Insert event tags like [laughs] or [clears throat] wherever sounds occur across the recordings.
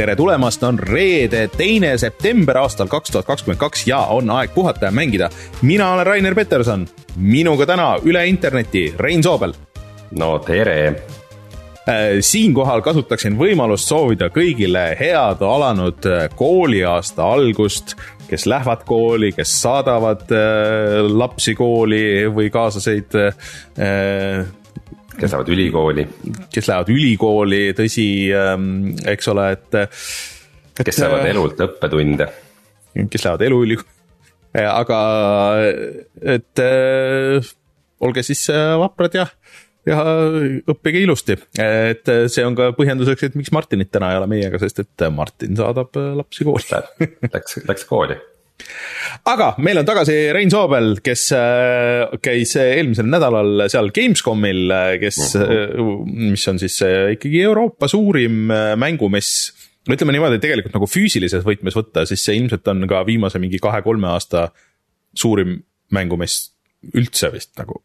tere tulemast, on reede, teine september aastal kaks tuhat kakskümmend kaks ja on aeg puhata ja mängida. mina olen Rainer Peterson, minuga täna üle interneti Rein Soobel. no tere Äh, siinkohal kasutaksin võimalust soovida kõigile head alanud äh, kooliaasta algust, kes lähevad kooli, kes saadavad äh, lapsi kooli või kaaslaseid kes lähevad ülikooli. kes lähevad ülikooli, tõsi, ähm, eks ole, et, et. kes saavad elult õppetunde. kes lähevad eluülikooli, aga et äh, olge siis vaprad ja ja õppige ilusti, et see on ka põhjenduseks, et miks Martinit täna ei ole meiega, sest et Martin saadab lapsi kooli Läks, läks kooli aga meil on tagasi Rein Soobel, kes äh, käis eelmisel nädalal seal Gamescomil, kes uh, -huh. mis on siis äh, ikkagi Euroopa suurim äh, mängumess. no ütleme niimoodi, et tegelikult nagu füüsilises võtmes võtta, siis see ilmselt on ka viimase mingi kahe-kolme aasta suurim mängumess üldse vist nagu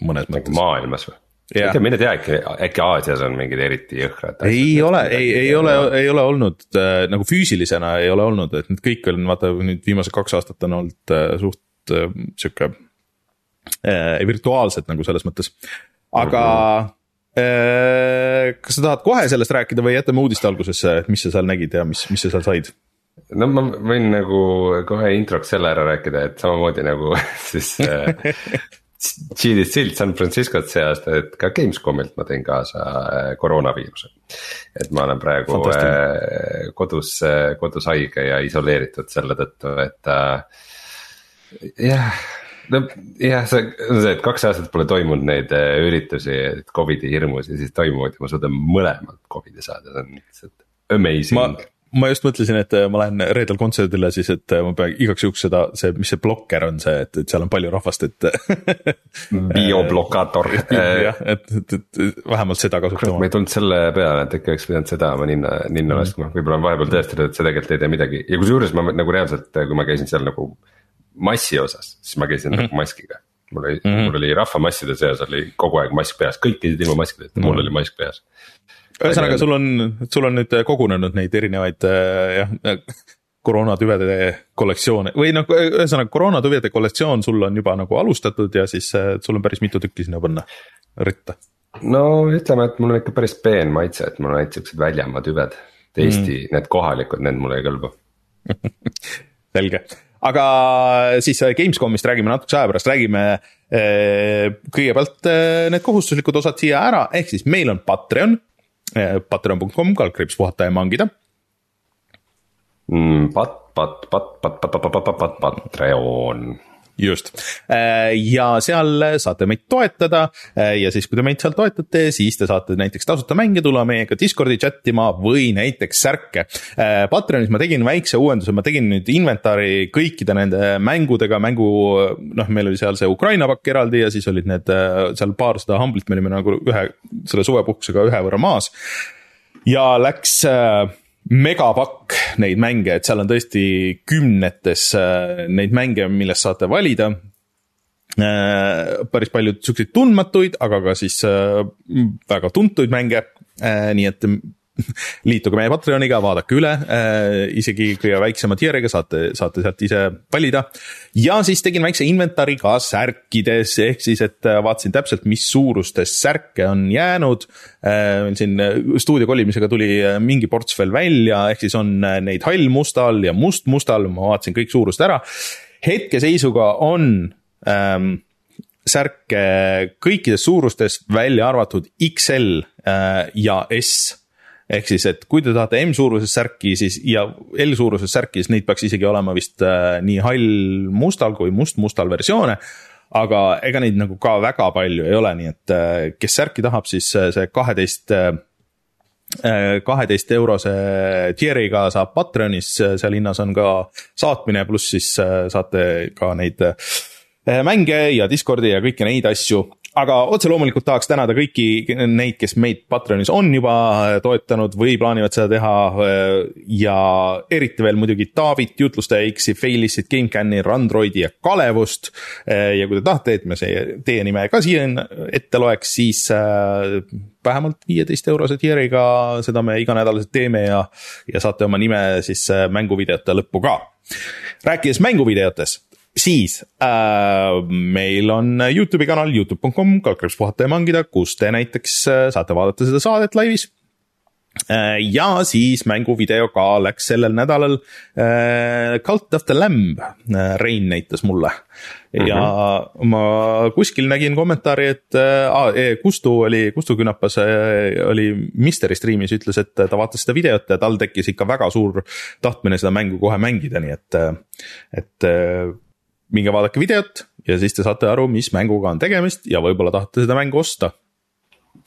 mõnes nagu mõttes. maailmas või? Ei tea, mine tea, äkki, äkki Aasias on mingid eriti jõhkrad. ei ole, ei, ei ole, ei ole olnud äh, nagu füüsilisena ei ole olnud, et need kõik on, vaata nüüd viimased kaks aastat on olnud äh, suht äh, sihuke äh, virtuaalsed nagu selles mõttes. aga mm -hmm. kas sa tahad kohe sellest rääkida või jätame uudiste algusesse, et mis sa seal nägid ja mis, mis sa seal said? no ma võin nagu kohe introks selle ära rääkida, et samamoodi nagu [laughs] siis äh, GDC-lt San Francisco't see aasta, et ka Gamescomilt ma tõin kaasa äh, koroonaviiruse. et ma olen praegu äh, kodus, äh, kodus haige ja isoleeritud selle tõttu, et jah no jah, see on see, et kaks aastat pole toimunud neid üritusi, Covidi hirmus ja siis toimuvad ja ma suudan mõlemalt Covidi saada, see on lihtsalt amazing ma just mõtlesin, et äh, ma lähen reedel kontserdile siis, et äh, ma pean igaks juhuks seda, see, mis see blokker on see, et, et seal on palju rahvast, et [laughs] bioblokaator [laughs] jah, et, et, et vähemalt seda kasutama. ma ei tulnud selle peale, et äkki oleks pidanud seda oma ninna, ninna mm. laskma, võib-olla on vahepeal tõestatud, et see tegelikult ei tee midagi ja kusjuures ma nagu reaalselt, kui ma käisin seal nagu massi osas, siis ma käisin mm -hmm. nagu maskiga mul oli mm, -hmm. mul oli rahvamasside seas oli kogu aeg mask peas, kõik käisid ilma maskideta mm, -hmm. mul mhm. oli mask peas ühesõnaga, sul on, sul on nüüd kogunenud neid erinevaid äh, jah, koroonatüvede kollektsioone või noh, ühesõnaga koroonatüvede kollektsioon sul on juba nagu alustatud ja siis äh, sul on päris mitu tükki sinna panna ritta. no ütleme, et mul on ikka päris peen maitse, et mul on ainult siuksed väljamaa tüved. Eesti mm., need kohalikud, need mulle ei kõlba [laughs] selge, aga siis äh, Gamescomist räägime natukese aja pärast, räägime kõigepealt need kohustuslikud osad siia ära, ehk siis meil on Patreon patreon.com, kaldkriips puhata ja mangida mm,. Pat-, pat-, pat-, pat-, pat-, pat-, pat-, pat-, Patreon just, äh, ja seal saate meid toetada äh, ja siis, kui te meid seal toetate, siis te saate näiteks tasuta mänge tulla meiega Discordi chat ima või näiteks särke. Äh, Patreonis ma tegin väikse uuenduse, ma tegin nüüd inventari kõikide nende mängudega, mängu, noh, meil oli seal see Ukraina pakk eraldi ja siis olid need seal paarsada Humble'it, me olime nagu ühe, selle suvepuhkusega ühe võrra maas. ja läks äh, megapakk neid mänge, et seal on tõesti kümnetes äh, neid mänge, millest saate valida. Äh, päris palju siukseid tundmatuid, aga ka siis äh, väga tuntuid mänge. nii et [laughs] liituge meie Patreoniga, vaadake üle äh,, isegi kõige väiksema tier'iga saate, saate sealt ise valida. ja siis tegin väikse inventari ka särkides, ehk siis, et äh, vaatasin täpselt, mis suurustes särke on jäänud äh,. meil siin äh, stuudio kolimisega tuli äh, mingi ports veel välja, ehk siis on neid hall-mustal ja must-mustal, ma vaatasin kõik suurust ära. hetkeseisuga on ähm, särke kõikidest suurustest, välja arvatud XL ja S ehk siis, et kui te tahate M-suuruses särki, siis ja L-suuruses särki, siis neid peaks isegi olema vist äh, nii hall mustal kui must-mustal versioone. aga ega neid nagu ka väga palju ei ole, nii et äh, kes särki tahab, siis äh, see kaheteist äh, kaheteist eurose tier'iga saab Patreonis, seal hinnas on ka saatmine, pluss siis äh, saate ka neid äh, mänge ja Discordi ja kõiki neid asju. Aga otse loomulikult tahaks tänada kõiki neid, kes meid Patreonis on juba toetanud või plaanivad seda teha. ja eriti veel muidugi Taavit, jutlustaja X-i, Failissit, GameCami, Randroidi ja Kalevust. ja kui te tahate, et me see, teie nime ka siia ette loeks, siis äh, vähemalt viieteist eurose tier'iga seda me iganädalaselt teeme ja, ja saate oma nime siis äh, mänguvideote lõppu ka. rääkides mänguvideotest siis äh, meil on Youtube'i kanal Youtube.com, kaldkriips puhata ja mangida, kus te näiteks äh, saate vaadata seda saadet laivis äh,. ja siis mänguvideo ka läks sellel nädalal äh, Cult of the Lamb äh,, Rein näitas mulle. ja mm -hmm. ma kuskil nägin kommentaari, et äh, Kustu oli, Kustu Künapas äh, oli Misteri striimis, ütles, et ta vaatas seda videot ja tal tekkis ikka väga suur tahtmine seda mängu kohe mängida, nii et, et äh, minge vaadake videot ja siis te saate aru, mis mänguga on tegemist ja võib-olla tahate seda mängu osta.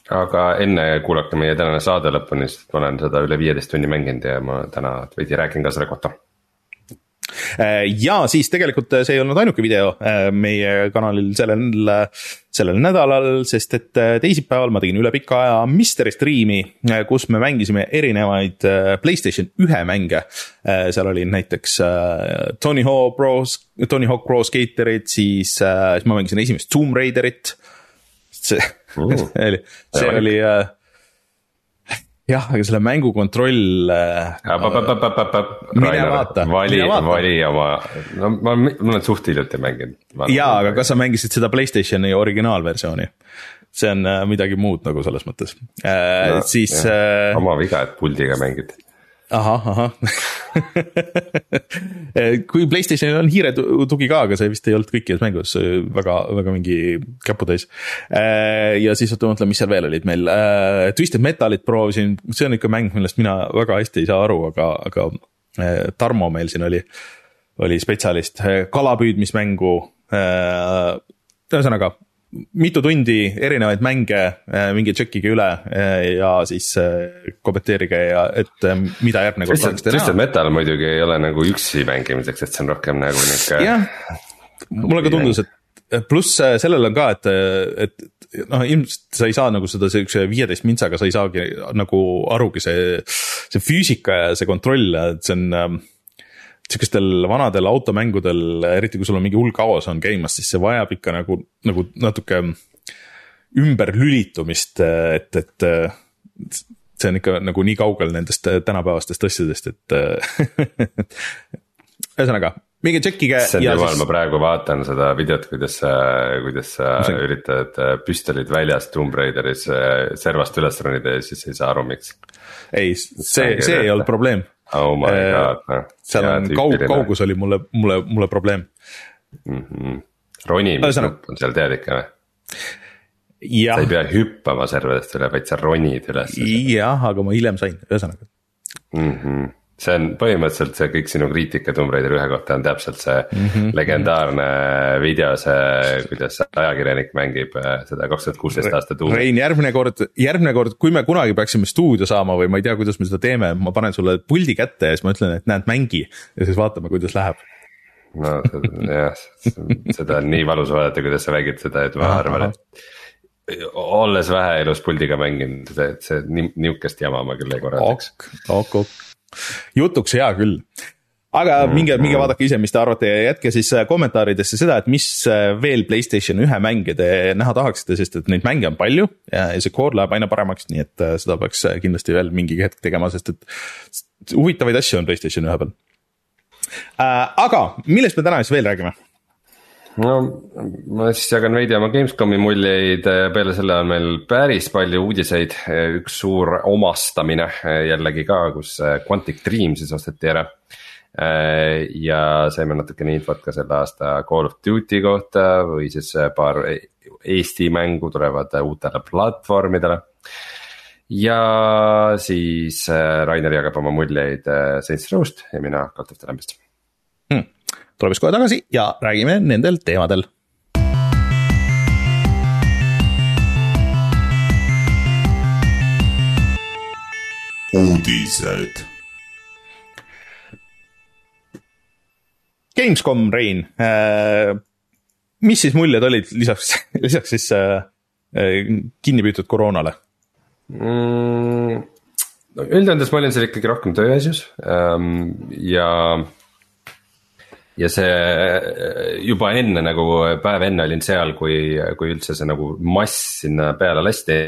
aga enne kuulake meie tänane saade lõpuni, sest ma olen seda üle viieteist tunni mänginud ja ma täna veidi räägin ka selle kohta ja siis tegelikult see ei olnud ainuke video äh, meie kanalil sellel, sellel nädalal, sest et äh, teisipäeval ma tegin üle pika aja Mystery Stream'i, kus me mängisime erinevaid Playstation ühe mänge. seal oli näiteks Tony Hawk Pro, Tony Hawk Pro Skaterit, siis, siis ma mängisin esimest Tomb Raiderit. see see [laughs] oli, see oli jah, aga selle mängu kontroll äh,. vali, vali oma, no ma, ma olen suht hiljuti mänginud. jaa, aga kas sa mängisid seda Playstationi originaalversiooni? see on äh, midagi muud nagu selles mõttes äh, no,, siis. Äh, oma viga, et puldiga mängid ahah, ahah [laughs] kui Playstationil on hiiretugi ka, aga see vist ei olnud kõikides mängudes väga, väga mingi käputäis. Äh, ja siis oota, mõtlen, mis seal veel olid meil, äh, Twisted Metalit proovisin, see on ikka mäng, millest mina väga hästi ei saa aru, aga, aga äh, Tarmo meil siin oli, oli spetsialist, kalapüüdmismängu. ühesõnaga mitu tundi erinevaid mänge, äh, minge tšekkige üle äh, ja siis äh, kommenteerige ja et mida järgmine kord tahaks teha. Twisted Metal muidugi ei ole nagu üksi mängimiseks, et see on rohkem nagu nihuke. jah, mulle ka tundus, et pluss sellel on ka, et, et noh, ilmselt sa ei saa nagu seda siukse viieteist mintsaga, sa ei saagi nagu arugi see, see füüsika ja see kontroll, et see on sihukestel vanadel automängudel, eriti kui sul on mingi hull kaos on käimas, siis see vajab ikka nagu, nagu natuke ümberlülitumist, et, et see on ikka nagu nii kaugel nendest tänapäevastest asjadest, et [laughs] ühesõnaga, minge tšekkige. issand jumal, ma praegu vaatan seda videot, kuidas sa, kuidas sa see... üritad püstolid väljas Tomb Raideris servast üles ronida ja siis ei saa aru, miks. ei, see, see ei olnud probleem oh my äh, god, noh. seal on kaug-, kaugus oli mulle, mulle, mulle probleem mm. -hmm. ronimisnupp on seal tead ikka või? sa ei pea hüppama servadest üle, vaid sa ronid üles. jah, aga ma hiljem sain, ühesõnaga mm. -hmm see on põhimõtteliselt see kõik sinu kriitika Tomb Raider ühe kohta on täpselt see mm -hmm. legendaarne video, see, kuidas ajakirjanik mängib äh, seda kaks tuhat kuusteist aasta tuumi. Rein, järgmine kord, järgmine kord, kui me kunagi peaksime stuudio saama või ma ei tea, kuidas me seda teeme, ma panen sulle puldi kätte ja siis ma ütlen, et näed, mängi ja siis vaatame, kuidas läheb no jah, seda on nii valus vaadata, kuidas sa mängid seda, et ma aha, arvan, et olles vähe elus puldiga mänginud, see, see nihukest jama ma küll ei korraldaks. ok, ok, ok jutuks hea küll aga mm, minge, minge vaadake ise, mis te arvate ja jätke siis äh, kommentaaridesse seda, et mis äh, veel Playstation ühe mänge te näha tahaksite, sest et neid mänge on palju ja see core läheb aina paremaks, nii et äh, seda peaks kindlasti veel mingi hetk tegema, sest et huvitavaid asju on Playstation ühe peal. aga millest me täna siis veel räägime? No ma siis jagan veidi oma Gamescomi muljeid, peale selle on meil päris palju uudiseid, üks suur omastamine jällegi ka, kus Quantic Dream siis osteti ära. ja saime natukene infot ka selle aasta Call of Duty kohta või siis paar Eesti mängu tulevad uutele platvormidele. ja siis Rainer jagab oma muljeid Saints Row'st ja mina Call of the Lambist hmm tuleb siis kohe tagasi ja räägime nendel teemadel. uudised. Gamescom, Rein äh,, mis siis muljed olid lisaks, [laughs] lisaks siis äh, kinni püütud koroonale mm,? no üldjoontes ma olin seal ikkagi rohkem tööasjus ähm, ja ja see juba enne nagu päev enne olin seal, kui, kui üldse see nagu mass sinna peale lasti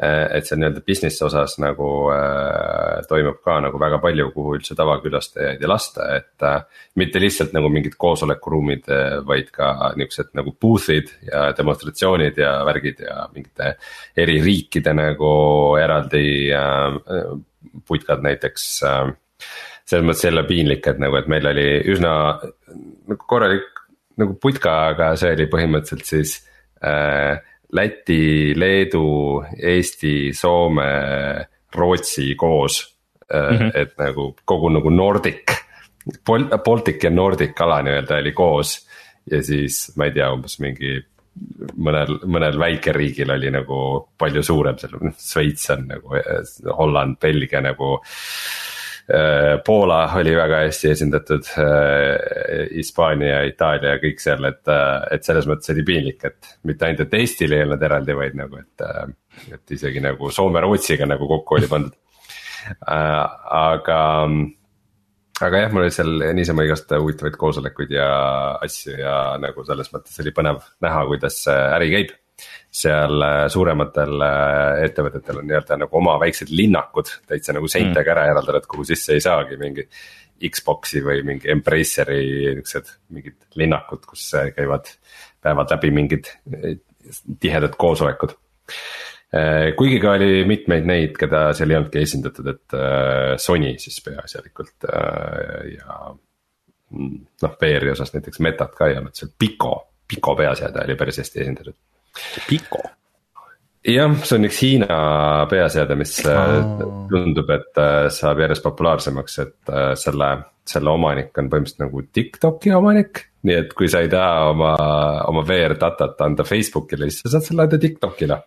Äh, et seal nii-öelda business osas nagu äh, toimub ka nagu väga palju, kuhu üldse tavakülastajaid ei lasta, et äh,. mitte lihtsalt nagu mingid koosolekuruumid, vaid ka niuksed nagu booth'id ja demonstratsioonid ja värgid ja mingite eri riikide nagu eraldi äh, putkad näiteks äh, selles mõttes jälle piinlik, et nagu, et meil oli üsna nagu korralik nagu putka, aga see oli põhimõtteliselt siis äh, Läti, Leedu, Eesti, Soome, Rootsi koos mm. -hmm. et nagu kogu nagu Nordic, Baltic ja Nordic ala nii-öelda oli koos. ja siis ma ei tea, umbes mingi mõnel, mõnel väikeriigil oli nagu palju suurem, seal Šveits on nagu, Holland, Belgia nagu Äh, Poola oli väga hästi esindatud, äh, Hispaania, Itaalia, kõik seal, et, äh, et selles mõttes oli piinlik, et mitte ainult, et Eestil ei olnud eraldi, vaid nagu, et, et isegi nagu Soome-Rootsiga nagu kokku oli pandud. aga, aga jah, mul oli seal niisama igast huvitavaid koosolekuid ja asju ja nagu selles mõttes oli põnev näha, kuidas äri käib seal äh, suurematel äh, ettevõtetel on nii-öelda nagu oma väiksed linnakud täitsa nagu seintega mm. ära eraldatud, kuhu sisse ei saagi mingi. Xbox'i või mingi Embraceri niuksed mingid linnakud, kus äh, käivad, päevad läbi mingid tihedad koosolekud. kuigi ka oli mitmeid neid, keda seal ei olnudki esindatud, et Sony siis peaasjalikult ja mm, noh, VR-i osas näiteks Metat ka ei olnud seal, Pico, Pico peaseade oli päris hästi esindatud Pico jah, see on üks Hiina peaseade, mis oh. tundub, et äh, saab järjest populaarsemaks, et äh, selle, selle omanik on põhimõtteliselt nagu TikToki omanik. nii et kui sa ei taha oma, oma VR datat anda Facebookile, siis sa saad selle anda TikTokile.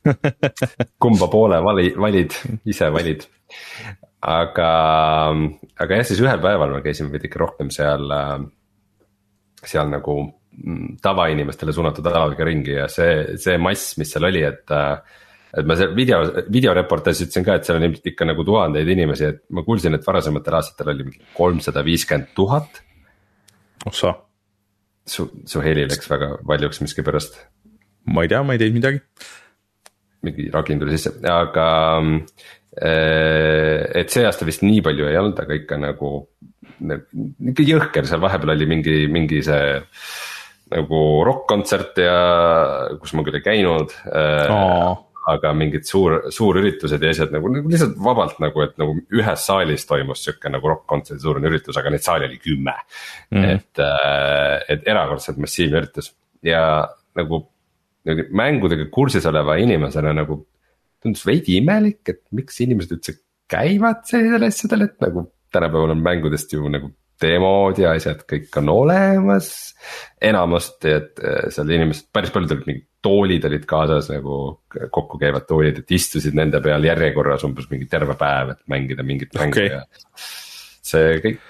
[laughs] kumba poole vali, valid, ise valid. aga, aga jah, siis ühel päeval me käisime veidike rohkem seal, seal nagu tavainimestele suunatud alaga ringi ja see, see mass, mis seal oli, et. et ma seal video, videoreportaažis ütlesin ka, et seal on ilmselt ikka nagu tuhandeid inimesi, et ma kuulsin, et varasematel aastatel oli mingi kolmsada viiskümmend tuhat. oh sa. su, su heli läks väga valjuks miskipärast. ma ei tea, ma ei teinud midagi. mingi ragin tuli sisse, aga äh, et see aasta vist nii palju ei olnud, aga ikka nagu, nagu ikka jõhker, seal vahepeal oli mingi, mingi see nagu rokk-kontsert ja kus ma küll ei käinud oh.. aga mingid suur, suurüritused ja asjad nagu, nagu lihtsalt vabalt nagu, et nagu ühes saalis toimus sihuke nagu rokk-kontserdi suurune üritus, aga neid saali oli kümme. Mm.. et, äh, et erakordselt massiivne üritus. Ja nagu, nagu mängudega kursis oleva inimesena nagu tundus veidi imelik, et miks inimesed üldse käivad sellisel asjadel, et nagu tänapäeval on mängudest ju nagu demod ja asjad kõik on olemas. enamasti, et äh, seal inimesed, päris paljud olid mingid toolid olid kaasas nagu kokku käivad toolid, et istusid nende peal järjekorras umbes mingi terve päev, et mängida mingit mängu okay. ja. see kõik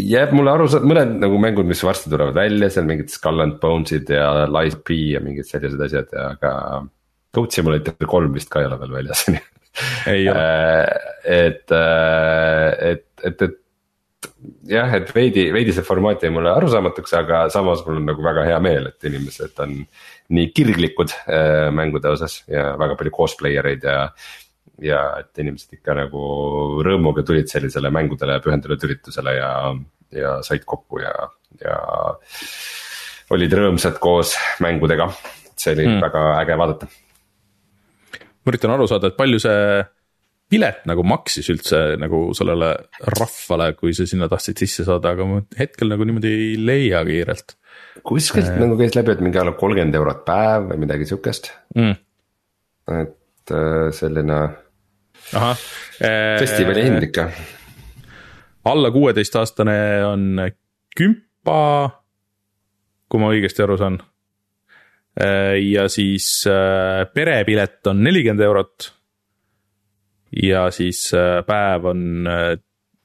jääb mulle aru, mõned nagu mängud, mis varsti tulevad välja, seal mingid Skull and Bones'id ja Lies P ja mingid sellised asjad, aga. Goat Simulator kolm vist ka ei ole veel väljas ei ole. [laughs] Äh, et, äh, et, et, et jah, et veidi, veidi see formaat jäi mulle arusaamatuks, aga samas mul on nagu väga hea meel, et inimesed on nii kirglikud äh, mängude osas ja väga palju cosplayer eid ja. ja et inimesed ikka nagu rõõmuga tulid sellisele mängudele pühendunud üritusele ja, ja said kokku ja, ja. olid rõõmsad koos mängudega, see oli mm. väga äge vaadata. ma üritan aru saada, et palju see pilet nagu maksis üldse nagu sellele rahvale, kui sa sinna tahtsid sisse saada, aga ma hetkel nagu niimoodi ei leia kiirelt. kuskilt äh, nagu käis läbi, et mingi alla kolmkümmend eurot päev või midagi sihukest mm.. et äh, selline. äh,. festivali hind ikka. alla kuueteistaastane on kümpa, kui ma õigesti aru saan. Äh, ja siis perepilet on nelikümmend eurot ja siis äh, päev on, äh,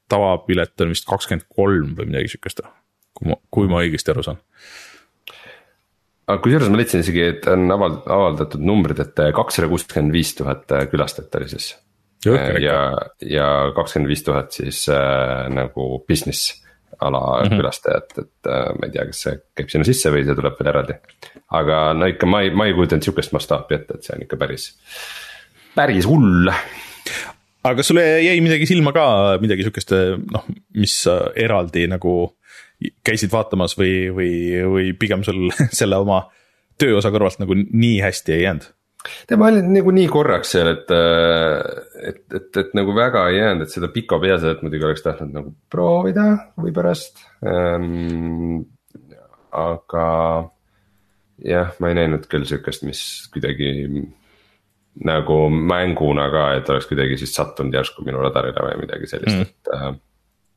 tavapilet on vist kakskümmend kolm või midagi sihukest, kui ma, kui ma õigesti aru saan. aga kusjuures ma leidsin isegi, et on avald-, avaldatud numbrid, et kakssada kuuskümmend viis tuhat külastajat oli siis. ja, ja kakskümmend viis tuhat siis äh, nagu business ala mm -hmm. külastajat, et äh, ma ei tea, kas see käib sinna sisse või see tuleb veel eraldi. aga no ikka ma ei, ma ei kujutanud sihukest mastaapi ette, et see on ikka päris, päris hull aga sulle jäi midagi silma ka, midagi sihukest, noh, mis eraldi nagu käisid vaatamas või, või, või pigem sul [laughs] selle oma tööosa kõrvalt nagu nii hästi ei jäänud? tead, ma olin nagu nii korraks seal, et, et, et, et nagu väga ei jäänud, et seda pika peasädet muidugi oleks tahtnud nagu proovida või pärast ähm,. aga jah, ma ei näinud küll sihukest, mis kuidagi nagu mänguna ka, et oleks kuidagi siis sattunud järsku minu radarile või midagi sellist mm., et äh,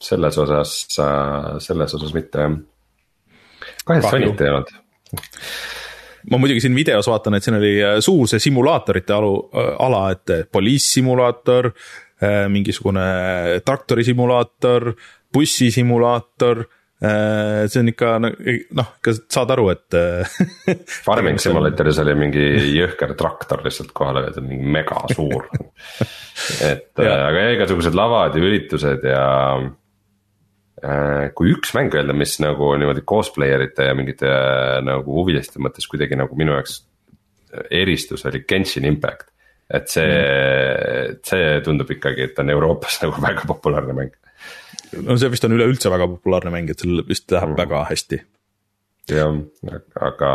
selles osas äh,, selles osas mitte jah. kahju, et Sonit ei olnud ma muidugi siin videos vaatan, et siin oli äh, suur see simulaatorite alu, äh, ala, et poliissimulaator, äh, mingisugune traktorisimulaator, bussisimulaator see on ikka noh, ikka saad aru, et [laughs] Farming [laughs] Simulatoris oli mingi jõhker traktor lihtsalt kohale võetud, mingi mega suur [laughs] et äh, aga igasugused lavad ja üritused ja äh, kui üks mäng öelda, mis nagu niimoodi cosplayer ite ja mingite nagu huviliste mõttes kuidagi nagu minu jaoks eristus, oli Genshin Impact. et see mm., see tundub ikkagi, et on Euroopas nagu väga populaarne mäng no see vist on üleüldse väga populaarne mäng, et sellel vist läheb mm. väga hästi. jah, aga,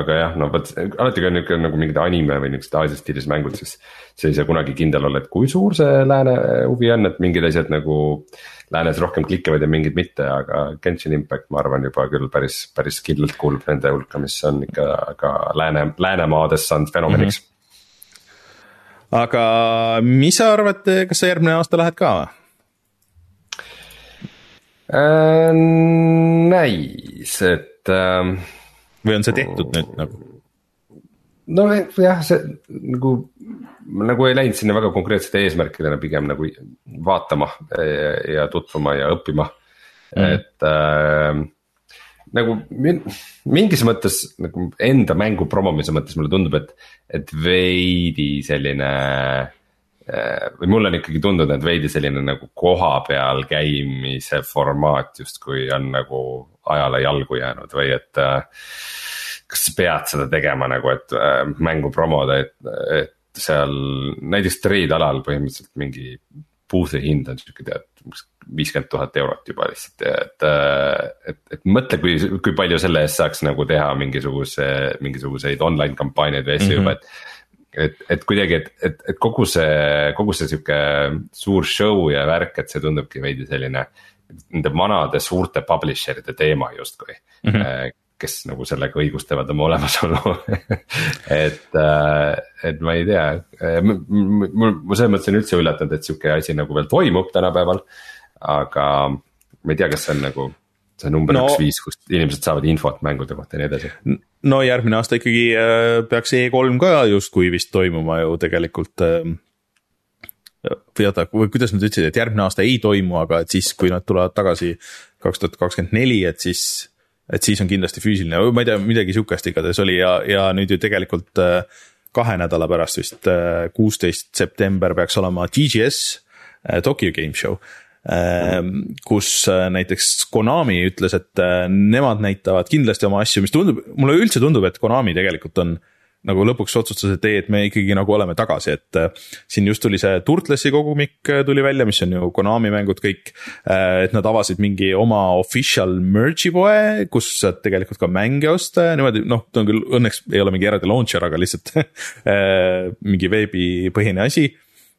aga jah, no vot alati kui on nihuke nagu mingid anime või niuksed Aasia stiilis mängud, siis. see ei saa kunagi kindel olla, et kui suur see lääne huvi on, et mingid asjad nagu läänes rohkem klikivad ja mingid mitte, aga Genshin Impact, ma arvan juba küll päris, päris kindlalt kuulub nende hulka, mis on ikka ka lääne, läänemaades saanud fenomeniks mm. -hmm aga mis sa arvad, kas sa järgmine aasta lähed ka või? Äh,? näis, et äh,. või on see tehtud nüüd nagu? nojah, see nagu, nagu ei läinud sinna väga konkreetsete eesmärkidena, pigem nagu vaatama ja, ja tutvuma ja õppima mm., et äh, nagu mingis mõttes nagu enda mängu promomise mõttes mulle tundub, et, et veidi selline Äh, või mulle on ikkagi tundunud, et veidi selline nagu kohapeal käimise formaat justkui on nagu ajale jalgu jäänud või et. Äh, kas sa pead seda tegema nagu, et äh, mängu promoda, et, et seal näiteks trade alal põhimõtteliselt mingi boost'i hind on sihuke tead viiskümmend tuhat eurot juba lihtsalt, et, et, et mõtle, kui, kui palju selle eest saaks nagu teha mingisuguse, mingisuguseid online kampaaniaid või asju mm -hmm. juba, et et, et kuidagi, et, et, et kogu see, kogu see sihuke suur show ja värk, et see tundubki veidi selline. Nende vanade suurte publisher ide teema justkui mm, -hmm. kes nagu sellega õigustavad oma olemasolu [laughs] et, äh, et ma ei tea, äh, mul, mul selles mõttes on üldse üllatunud, et sihuke asi nagu veel toimub tänapäeval. aga ma ei tea, kas see on nagu see number no, üks viis, kust inimesed saavad infot mängude kohta ja nii edasi. no järgmine aasta ikkagi äh, peaks E3 ka justkui vist toimuma ju tegelikult äh,. või oota, või kuidas nad ütlesid, et järgmine aasta ei toimu, aga et siis, kui nad tulevad tagasi kaks tuhat kakskümmend neli, et siis. et siis on kindlasti füüsiline, ma ei tea, midagi sihukest igatahes oli ja, ja nüüd ju tegelikult äh, kahe nädala pärast vist, äh, kuusteist september peaks olema TGS äh, Tokyo Game Show kus äh, näiteks Konami ütles, et äh, nemad näitavad kindlasti oma asju, mis tundub, mulle üldse tundub, et Konami tegelikult on nagu lõpuks otsustas, et ei, et me ikkagi nagu oleme tagasi, et äh, siin just tuli see Turtlesi kogumik tuli välja, mis on ju Konami mängud kõik. et nad avasid mingi oma official merge'i poe, kus saad tegelikult ka mänge osta ja niimoodi, noh, ta on küll õnneks ei ole mingi eraldi launcher, aga lihtsalt [laughs] mingi veebipõhine asi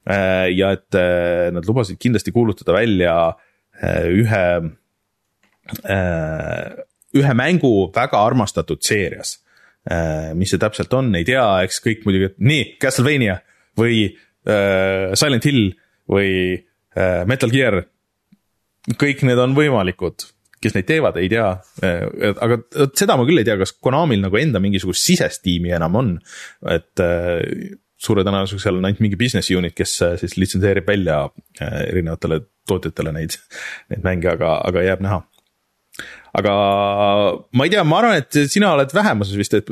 ja et äh, nad lubasid kindlasti kuulutada välja äh, ühe, ühe mängu väga armastatud seerias. mis see täpselt on, ei tea, eks kõik muidugi, et nii, Castlevania või Silent Hill või Metal Gear. kõik need on võimalikud kes neid teevad, ei tea. aga seda ma küll ei tea, kas Konamil nagu enda mingisugust sisest tiimi enam on, et suure tõenäosusega seal on ainult mingi business unit, kes äh, siis litsenseerib välja äh, erinevatele tootjatele neid, [laughs] neid mänge, aga, aga jääb näha. Aga ma ei tea, ma arvan, et sina oled vähemuses vist, et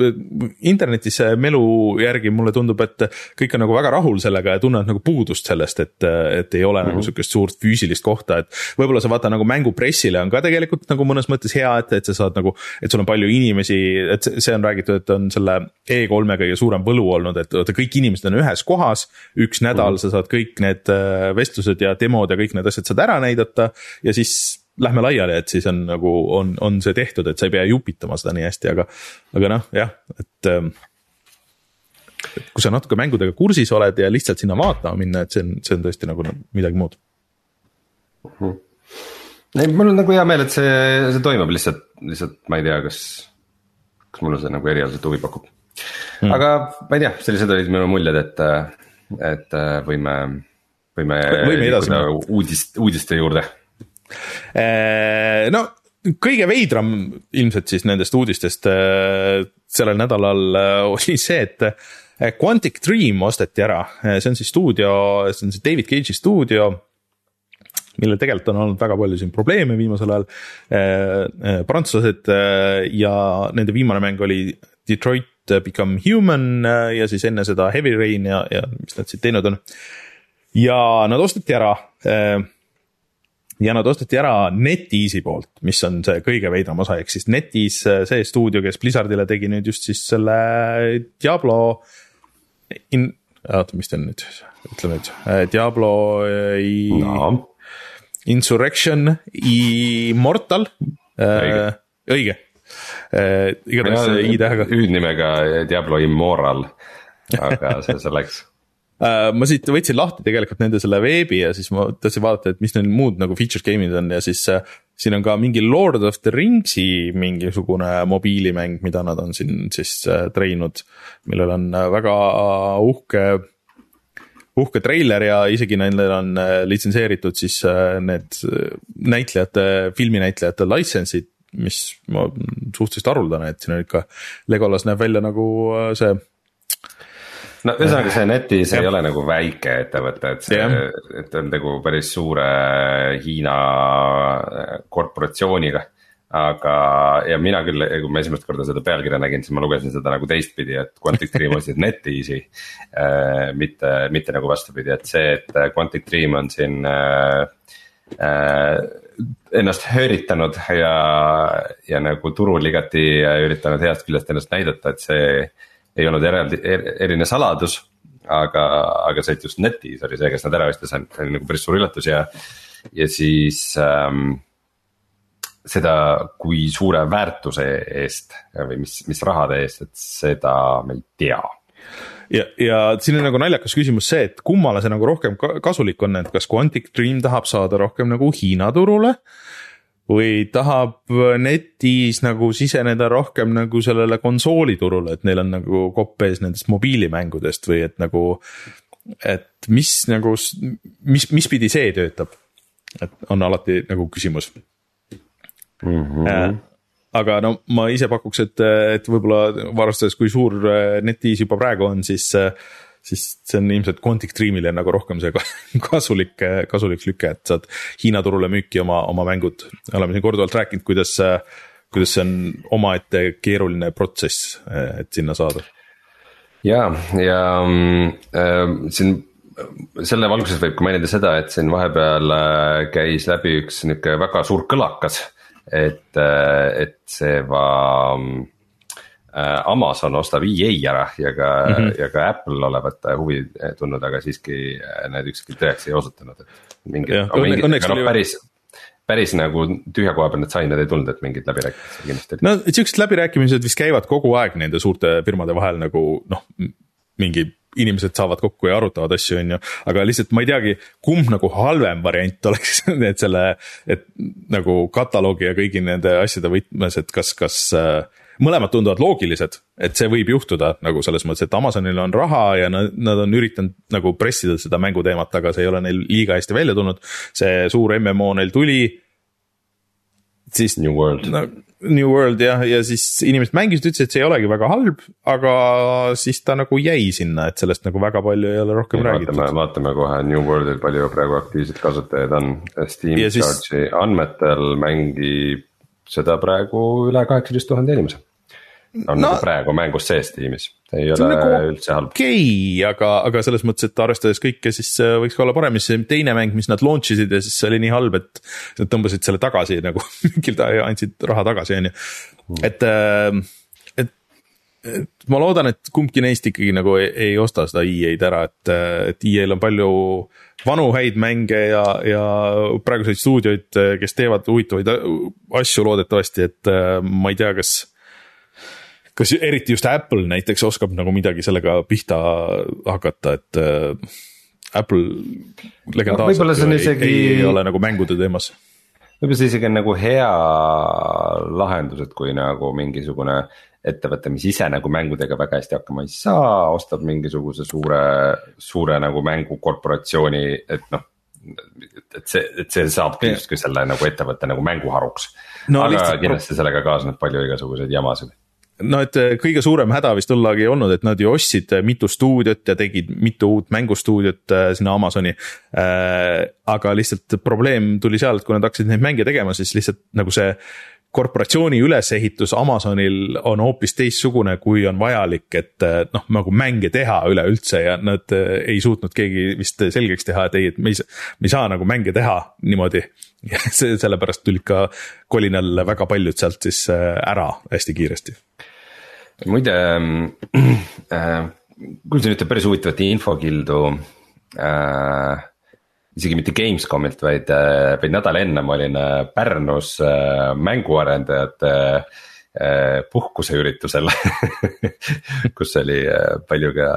internetis melu järgi mulle tundub, et kõik on nagu väga rahul sellega ja tunnevad nagu puudust sellest, et, et ei ole mm -hmm. nagu mhm. sihukest suurt füüsilist kohta, et. võib-olla sa vaata nagu mängupressile on ka tegelikult nagu mõnes mõttes hea, et, et sa saad nagu, et sul on palju inimesi, et see on räägitud, et on selle E3-e kõige suurem võlu olnud, et vaata kõik inimesed on ühes kohas. üks nädal mm -hmm. sa saad kõik need äh, vestlused ja demod ja kõik need asjad saad ära näidata ja siis lähme laiali, et siis on nagu on, on see tehtud, et sa ei pea jupitama seda nii hästi, aga, aga noh, jah, et ähm, et kui sa natuke mängudega kursis oled ja lihtsalt sinna vaatama minna, et see on, see on tõesti nagu midagi muud mm. -hmm. ei, mul on nagu hea meel, et see, see toimub lihtsalt, lihtsalt ma ei tea, kas, kas mulle see nagu erialaselt huvi pakub mm.. aga ma ei tea, sellised olid minu muljed, et, et võime, võime. võime edasi minna. uudist, uudiste juurde Äh, no kõige veidram ilmselt siis nendest uudistest äh, sellel nädalal äh, oli see, et Quantic Dream osteti ära, see on siis stuudio, see on see David Cage'i stuudio millel tegelikult on olnud väga palju siin probleeme viimasel ajal. prantslased ja nende viimane mäng oli Detroit Become Human ja siis enne seda Heavy Rain ja, ja mis nad siis teinud on. ja nad osteti ära ja nad osteti ära NetEase'i poolt, mis on see kõige veidram osa, ehk siis NetEase, see stuudio, kes Blizzardile tegi nüüd just siis selle Diablo in-, oota, mis ta on nüüd, ütle nüüd, Diablo i... no. Insurrection Immortal õige, äh. Äh, igatahes i-tähega. hüüdnimega Diablo Immoral, aga see selleks Äh, ma siit võtsin lahti tegelikult nende selle veebi ja siis ma tahtsin vaadata, et mis neil muud nagu feature game'id on ja siis äh, siin on ka mingi Lord of the Rings'i mingisugune mobiilimäng, mida nad on siin siis äh, treinud, millel on väga uhke uhke treiler ja isegi nendel on litsenseeritud siis need näitlejate, filminäitlejate license'id, mis ma suhteliselt haruldane, et siin on ikka, Legolas näeb välja nagu see no ühesõnaga see netis ei ole nagu väike ettevõte, et see, et on nagu päris suure Hiina äh, korporatsiooniga. aga, ja mina küll, kui ma esimest korda seda pealkirja nägin, siis ma lugesin seda nagu teistpidi, et Quantic Dream ostsid NetEase'i äh,. mitte, mitte nagu vastupidi, et see, et Quantic Dream on siin äh, äh, ennast hööritanud ja, ja nagu turul igati üritanud heast küljest ennast näidata, et see ei olnud eraldi er,, eriline saladus. aga, aga see, et just netis oli see, kes nad ära ostis, oli nagu päris suur üllatus ja, ja siis ähm, seda, kui suure väärtuse eest või mis, mis rahade eest, et seda me ei tea ja, ja siin on nagu naljakas küsimus see, et kummale see nagu rohkem kasulik on, et kas Quantic Dream tahab saada rohkem nagu Hiina turule või tahab netis nagu siseneda rohkem nagu sellele konsooliturule, et neil on nagu kopp ees nendest mobiilimängudest või et nagu. et mis nagu, mis, mis pidi see töötab? et on alati nagu küsimus mm. -hmm. aga no ma ise pakuks, et, et võib-olla arvestades, kui suur netis juba praegu on, siis siis see on ilmselt Quantic Dreamile nagu rohkem see [laughs] kasulik, kasulik lüke, et saad Hiina turule müüki oma, oma mängud. oleme siin korduvalt rääkinud, kuidas, kuidas see on omaette keeruline protsess, et sinna saada. ja, ja äh, siin selle valguses võib ka mainida seda, et siin vahepeal äh, käis läbi üks nihuke väga suur kõlakas, et, äh, et see va- Amazon ostab EA ära ja ka mm, -hmm. ja ka Apple olevat huvi tundnud, aga siiski äh, need ükski tõeks ei osutunud, et. mingid, mingid, aga noh päris, päris nagu tühja koha peal need sained ei tulnud, et mingid läbirääkimised kindlasti no siuksed läbirääkimised vist käivad kogu aeg nende suurte firmade vahel nagu noh, mingi inimesed saavad kokku ja arutavad asju, on ju, aga lihtsalt ma ei teagi, kumb nagu halvem variant oleks [laughs] et selle, et nagu kataloogi ja kõigi nende asjade võtmes, et kas, kas äh, mõlemad tunduvad loogilised, et see võib juhtuda nagu selles mõttes, et Amazonil on raha ja nad, nad on üritanud nagu pressida seda mänguteemat, aga see ei ole neil liiga hästi välja tulnud. see suur MMO neil tuli. siis. New World no,. New World jah, ja siis inimesed mängisid, ütlesid, et see ei olegi väga halb, aga siis ta nagu jäi sinna, et sellest nagu väga palju ei ole rohkem ja räägitud. vaatame, kohe New Worldil, palju praegu aktiivseid kasutajaid on. Steam siis... Charge'i andmetel mängib seda praegu üle kaheksateist tuhande inimese on no, praegu mängus sees tiimis, ei ole nagu üldse halb. okei okay,, aga, aga selles mõttes, et arvestades kõike, siis äh, võiks ka olla parem, siis teine mäng, mis nad launch isid ja siis see oli nii halb, et. Nad tõmbasid selle tagasi nagu [laughs] andsid raha tagasi, on ju, hmm. et, äh, et. et ma loodan, et kumbki neist ikkagi nagu ei, ei osta seda EA-d ära, et, et EA-l on palju vanu häid mänge ja, ja praeguseid stuudioid, kes teevad huvitavaid asju loodetavasti, et ma ei tea, kas kas eriti just Apple näiteks oskab nagu midagi sellega pihta hakata, et äh, Apple legendaarselt no, isegi... ei, ei ole nagu mängude teemas. võib-olla see isegi on nagu hea lahendus, et kui nagu mingisugune ettevõte, mis ise nagu mängudega väga hästi hakkama ei saa, ostab mingisuguse suure, suure nagu mängukorporatsiooni, et noh et see, et see saabki justkui selle nagu ettevõtte nagu mänguharuks no,. aga kindlasti sellega kaasneb palju igasuguseid jamasid no et äh, kõige suurem häda vist tollal ei olnud, et nad ju ostsid äh, mitu stuudiot ja tegid mitu uut mängustuudiot äh, sinna Amazoni aga lihtsalt probleem tuli seal, et kui nad hakkasid neid mänge tegema, siis lihtsalt nagu see korporatsiooni ülesehitus Amazonil on hoopis teistsugune, kui on vajalik, et noh, nagu mänge teha üleüldse ja nad ei suutnud keegi vist selgeks teha, et ei, et me ei me ei saa nagu mänge teha niimoodi. [laughs] sellepärast tulid ka kolinal väga paljud sealt siis ära hästi kiiresti muide [clears throat] äh,, kuulsin ühte päris huvitavat infokildu äh,. isegi mitte Gamescomilt, vaid äh,, vaid nädal enne ma olin äh, Pärnus äh, mänguarendajate äh, puhkuseüritusel [laughs] kus oli äh, palju ka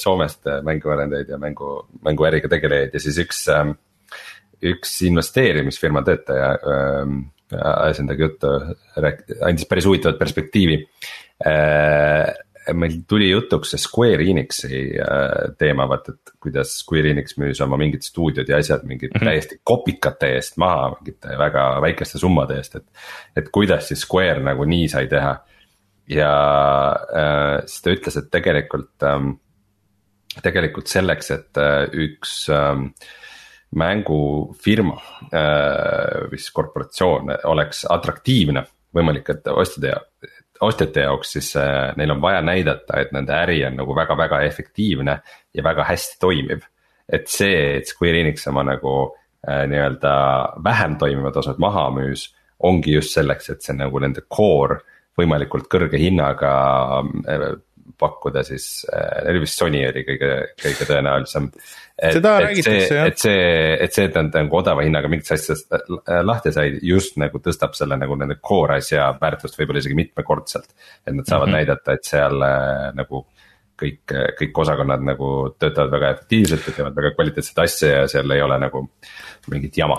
Soomest mänguarendajaid ja mängu, mänguäriga tegelejaid ja siis üks üks investeerimisfirma töötaja ajas endaga juttu, andis päris huvitavat perspektiivi meil tuli jutuks see Square Enixi äh, teema, vaata, et kuidas Square Enix müüs oma mingid stuudiod ja asjad mingid mm -hmm. täiesti kopikate eest maha, mingite väga väikeste summade eest, et. et kuidas siis Square nagu nii sai teha ja äh, siis ta ütles, et tegelikult ähm,, tegelikult selleks, et äh, üks ähm, mängufirma äh, või siis korporatsioon oleks atraktiivne võimalik, et ostjate ostjate jaoks, siis äh, neil on vaja näidata, et nende äri on nagu väga-väga efektiivne ja väga hästi toimiv. et see, et Square Enix oma nagu äh, nii-öelda vähem toimivad osad maha müüs, ongi just selleks, et see nagu nende core võimalikult kõrge hinnaga äh, pakkuda siis äh,, neil vist Sony oli kõige, kõige tõenäolisem. räägitakse jah. et see, et see, et nad nagu odava hinnaga mingitest asjadest äh, lahti said, just nagu tõstab selle nagu nende core asja väärtust võib-olla isegi mitmekordselt. et nad saavad mm -hmm. näidata, et seal äh, nagu kõik, kõik osakonnad nagu töötavad väga efektiivselt ja teevad väga kvaliteetset asja ja seal ei ole nagu mingit jama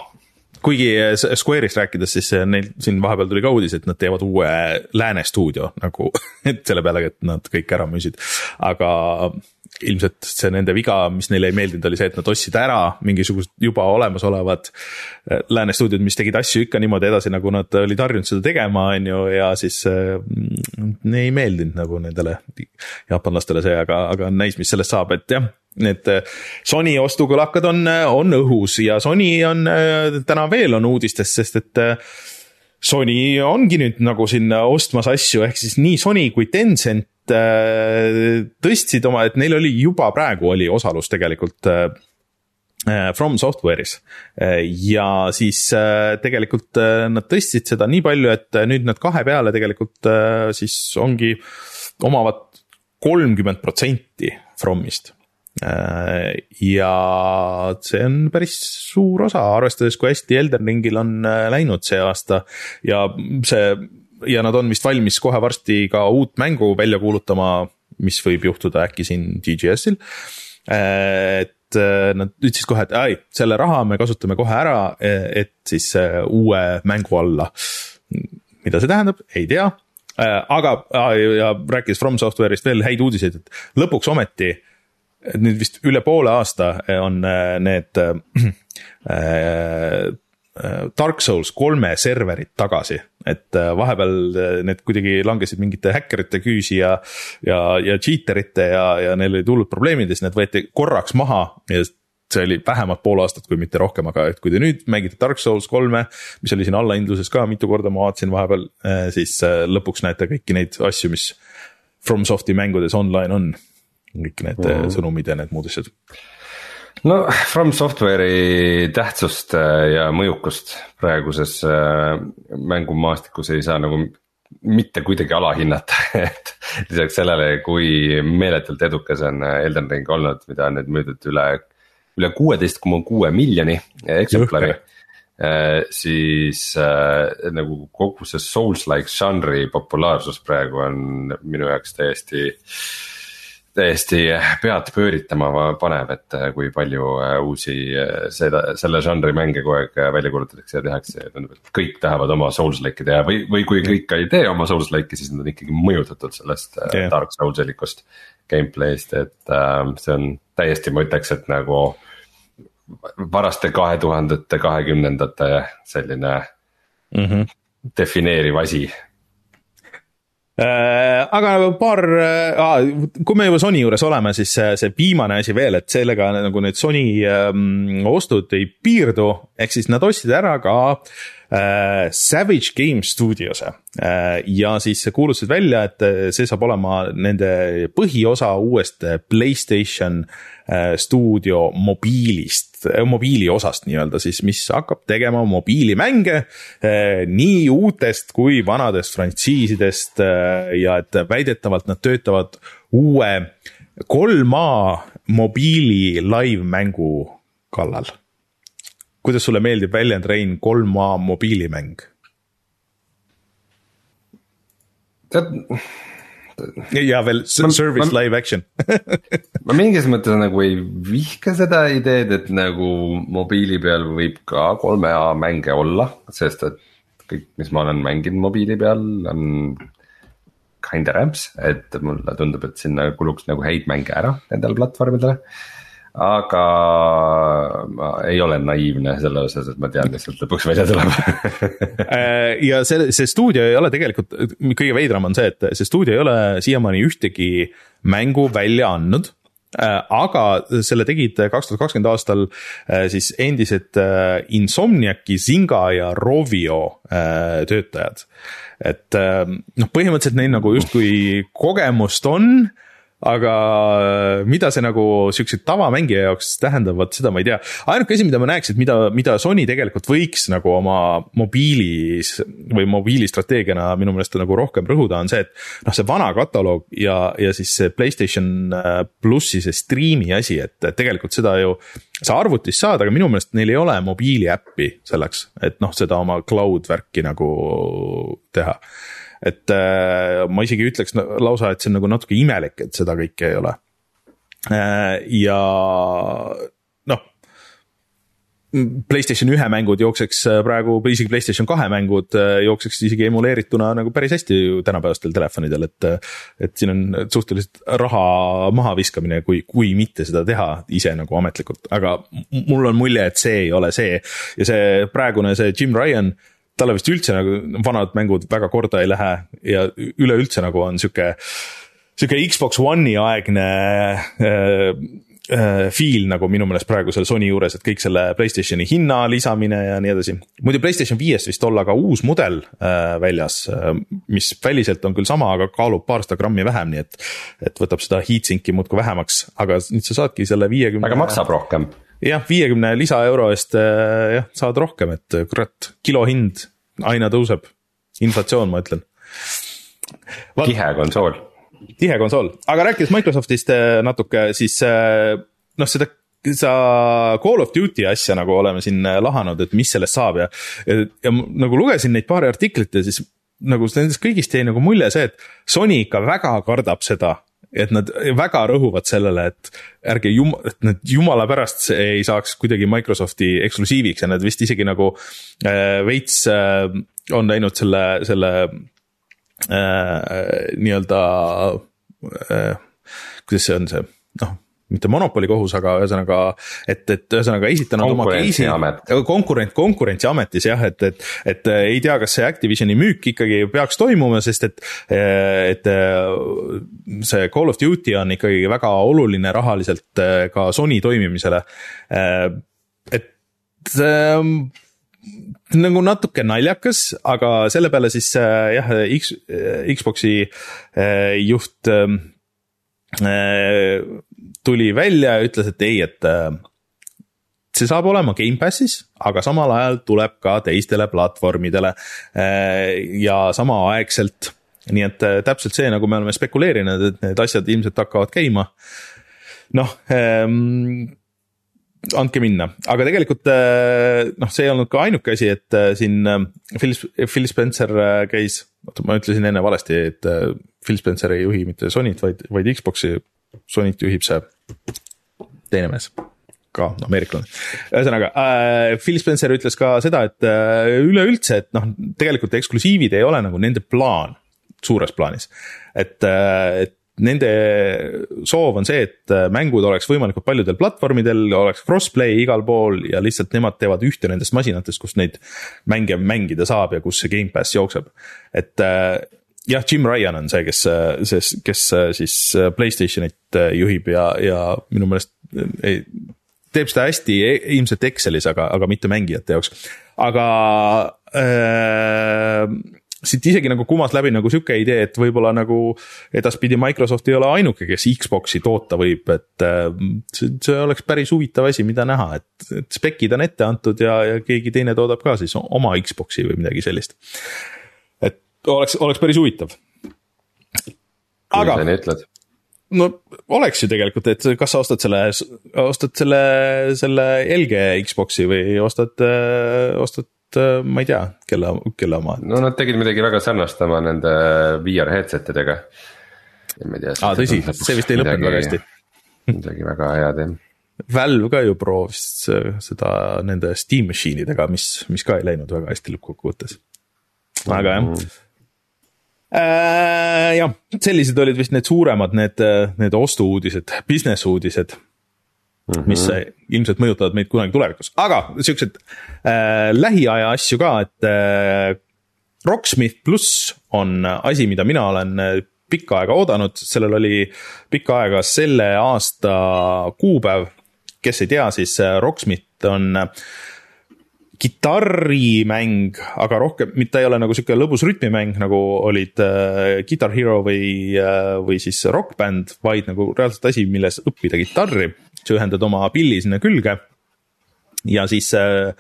kuigi eh, Square'ist rääkides, siis eh, neil siin vahepeal tuli ka uudis, et nad teevad uue lääne stuudio nagu, et [laughs] selle peale, et nad kõik ära müüsid. aga ilmselt see nende viga, mis neile ei meeldinud, oli see, et nad ostsid ära mingisugused juba olemasolevad eh, lääne stuudiod, mis tegid asju ikka niimoodi edasi, nagu nad olid harjunud seda tegema, on ju, ja siis äh, ei meeldinud nagu nendele jaapanlastele see, aga, aga näis, mis sellest saab, et jah need äh, Sony ostukõlakad on, äh, on õhus ja Sony on äh, täna veel on uudistes, sest et Sony ongi nüüd nagu sinna ostmas asju, ehk siis nii Sony kui Tencent tõstsid oma, et neil oli juba praegu oli osalus tegelikult From Software'is. Ja siis tegelikult nad tõstsid seda nii palju, et nüüd nad kahe peale tegelikult siis ongi, omavad kolmkümmend protsenti Fromist. Äh, ja see on päris suur osa, arvestades, kui hästi Elden Ringil on äh, läinud see aasta ja see ja nad on vist valmis kohe varsti ka uut mängu välja kuulutama, mis võib juhtuda äkki siin GGS-il. Äh, et nad ütlesid kohe, et ai, selle raha me kasutame kohe ära, et siis uue mängu alla. mida see tähendab, ei tea, aga ja rääkides From Software'ist veel häid uudiseid, et lõpuks ometi äh, nüüd vist üle poole aasta on äh, need äh, Dark Souls kolme serverid tagasi, et vahepeal need kuidagi langesid mingite häkkerite küüsi ja, ja, ja cheater ite ja, ja neil olid hullud probleemid ja siis need võeti korraks maha ja see oli vähemalt pool aastat, kui mitte rohkem, aga et kui te nüüd mängite Dark Souls kolme, mis oli siin allahindluses ka mitu korda, ma vaatasin vahepeal, siis lõpuks näete kõiki neid asju, mis FromSofti mängudes online on. Kõik need mm sõnumid ja need muud asjad. No From Software'i tähtsust ja mõjukust praeguses mängumaastikus ei saa nagu mitte kuidagi alahinnata. [laughs] Et lisaks sellele, kui meeletult edukas on Elden Ring olnud, mida on nüüd müüdud üle, üle kuueteist koma kuue miljoni eksemplari. Äh, siis äh, nagu kogu see Souls-like žanri populaarsus praegu on minu jaoks täiesti äh, täiesti pead pööritama panev, et äh, kui palju äh, uusi äh, seda, selle žanri mänge kogu aeg välja kuulutatakse ja tehakse ja tundub, et kõik tahavad oma Souls-like'i teha või, või kui kõik ka ei tee oma Souls-like'i, siis nad on ikkagi mõjutatud sellest yeah. Dark Soulsilikust gameplay'st, et äh, see on täiesti, ma ütleks, et nagu varaste kahe tuhandete, kahekümnendate selline mm -hmm. defineeriv asi aga paar, äh, kui me juba Sony juures oleme, siis see viimane asi veel, et sellega nagu need Sony ähm, ostud ei piirdu, ehk siis nad ostsid ära ka äh, Savage Game Studios'e äh, ja siis kuulutasid välja, et see saab olema nende põhiosa uuest Playstation äh, stuudio mobiilist Äh, mobiili osast nii-öelda siis, mis hakkab tegema mobiilimänge äh, nii uutest kui vanadest frantsiisidest äh, ja et väidetavalt nad töötavad uue 3A mobiili live-mängu kallal. Kuidas sulle meeldib väljend, Rein, 3A mobiilimäng? tead ja veel service ma, live action [laughs] ma mingis mõttes nagu ei vihka seda ideed, et nagu mobiili peal võib ka kolme A mänge olla, sest et kõik, mis ma olen mänginud mobiili peal, on kinda rämps, et mulle tundub, et sinna kuluks nagu häid mänge ära nendele platvormidele aga ma ei ole naiivne selle osas, et ma tean, mis sealt lõpuks välja tuleb [laughs] äh, ja see, see stuudio ei ole tegelikult, kõige veidram on see, et see stuudio ei ole siiamaani ühtegi mängu välja andnud äh, aga selle tegid kaks tuhat kakskümmend aastal äh, siis endised Insomniaci, Zynga ja Rovio töötajad. et noh, põhimõtteliselt neil nagu justkui kogemust on aga äh, mida see nagu siukse tavamängija jaoks tähendab, vot seda ma ei tea. ainuke asi, mida ma näeks, et mida, mida Sony tegelikult võiks nagu oma mobiilis või mobiilistrateegiana minu meelest nagu rohkem rõhuda, on see, et noh, see vana kataloog ja, ja siis see Playstation äh, plussi see striimi asi, et tegelikult seda ju sa arvutis saad, aga minu meelest neil ei ole mobiiliäppi selleks, et noh, seda oma cloud värki nagu teha et äh, ma isegi ütleks lausa, et see on nagu natuke imelik, et seda kõike ei ole. Äh, ja noh. Playstation ühe mängud jookseks äh, praegu, isegi Playstation kahe mängud jookseks isegi emuleerituna nagu päris hästi ju tänapäevastel telefonidel, et. et siin on suhteliselt raha mahaviskamine, kui, kui mitte seda teha ise nagu ametlikult, aga mul on mulje, et see ei ole see. ja see praegune, see Jim Ryan talle vist üldse nagu vanad mängud väga korda ei lähe ja üleüldse nagu on sihuke, sihuke Xbox One'i aegne äh, äh, feel nagu minu meelest praegu selle Sony juures, et kõik selle Playstationi hinna lisamine ja nii edasi. muidu Playstation viiest vist olla ka uus mudel äh, väljas äh,, mis väliselt on küll sama, aga kaalub paarsada grammi vähem, nii et. et võtab seda heatsink'i muudkui vähemaks, aga nüüd sa saadki selle viiekümne 50.... aga maksab rohkem jah, viiekümne lisaeuro eest äh, jah, saad rohkem, et kurat, kilo hind aina tõuseb. inflatsioon, ma ütlen. tihe konsool. tihe konsool, aga rääkides Microsoftist äh, natuke, siis äh, noh, seda sa Call of Duty asja nagu oleme siin lahanud, et mis sellest saab ja, ja, ja nagu lugesin neid paari artiklit ja siis nagu nendest kõigist jäi nagu mulje see, et Sony ikka väga kardab seda, et nad väga rõhuvad sellele, et ärge jum-, et nad jumala pärast ei saaks kuidagi Microsofti eksklusiiviks ja nad vist isegi nagu äh, veits äh, on läinud selle, selle äh, nii-öelda äh,, kuidas see on see, noh mitte monopoli kohus, aga ühesõnaga, et, et ühesõnaga esitanud oma case'i. konkurent, konkurentsiametis jah, et, et, et ei tea, kas see Activisioni müük ikkagi peaks toimuma, sest et, et see Call of Duty on ikkagi väga oluline rahaliselt ka Sony toimimisele. et nagu natuke naljakas, aga selle peale siis jah, X, Xbox'i juht tuli välja ja ütles, et ei, et äh, see saab olema Gamepassis, aga samal ajal tuleb ka teistele platvormidele äh, ja samaaegselt. nii et äh, täpselt see, nagu me oleme spekuleerinud, et need asjad ilmselt hakkavad käima. noh ähm, andke minna, aga tegelikult noh, see ei olnud ka ainuke asi, et siin Phil, Phil Spencer käis, oota, ma ütlesin enne valesti, et Phil Spencer ei juhi mitte Sonyt, vaid, vaid Xbox'i Sonyt juhib see teine mees ka ameeriklane. ühesõnaga äh,, Phil Spencer ütles ka seda, et äh, üleüldse, et noh, tegelikult eksklusiivid ei ole nagu nende plaan suures plaanis. et äh,, et nende soov on see, et äh, mängud oleks võimalikult paljudel platvormidel, oleks crossplay igal pool ja lihtsalt nemad teevad ühte nendest masinatest, kus neid mänge mängida saab ja kus see Gamepass jookseb. et äh, jah, Jim Ryan on see, kes, see, kes siis Playstationit juhib ja, ja minu meelest ei, teeb seda hästi e, ilmselt Excelis, aga, aga mitte mängijate jaoks. aga äh, siit isegi nagu kumas läbi nagu sihuke idee, et võib-olla nagu edaspidi Microsoft ei ole ainuke, kes Xbox'i toota võib, et äh, see, see oleks päris huvitav asi, mida näha, et, et spec'id on ette antud ja, ja keegi teine toodab ka siis oma Xbox'i või midagi sellist oleks, oleks päris huvitav. aga. kui sa nii ütled no oleks ju tegelikult, et kas sa ostad selle, ostad selle, selle LG Xbox'i või ostad, ostad, ma ei tea, kelle, kelle oma. no nad tegid midagi väga sarnast oma nende VR headset idega. ma ei tea. aa tõsi, see vist ei lõppenud väga hästi. midagi väga head jah. Valve ka ju proovis seda nende Steam machine idega, mis, mis ka ei läinud väga hästi lõppkokkuvõttes. aga jah mm äh,. jah, sellised olid vist need suuremad, need, need ostu-uudised, business uudised mm. -hmm. mis ilmselt mõjutavad meid kunagi tulevikus, aga siuksed äh, lähiaja asju ka, et äh, Rocksmith pluss on asi, mida mina olen äh, pikka aega oodanud, sellel oli pikka aega selle aasta kuupäev. kes ei tea, siis äh, Rocksmith on äh, kitarrimäng, aga rohkem, mitte ei ole nagu sihuke lõbus rütmimäng, nagu olid äh, Guitar Hero või äh,, või siis Rock Band, vaid nagu reaalselt asi, milles õppida kitarri. sa ühendad oma pilli sinna külge ja siis äh,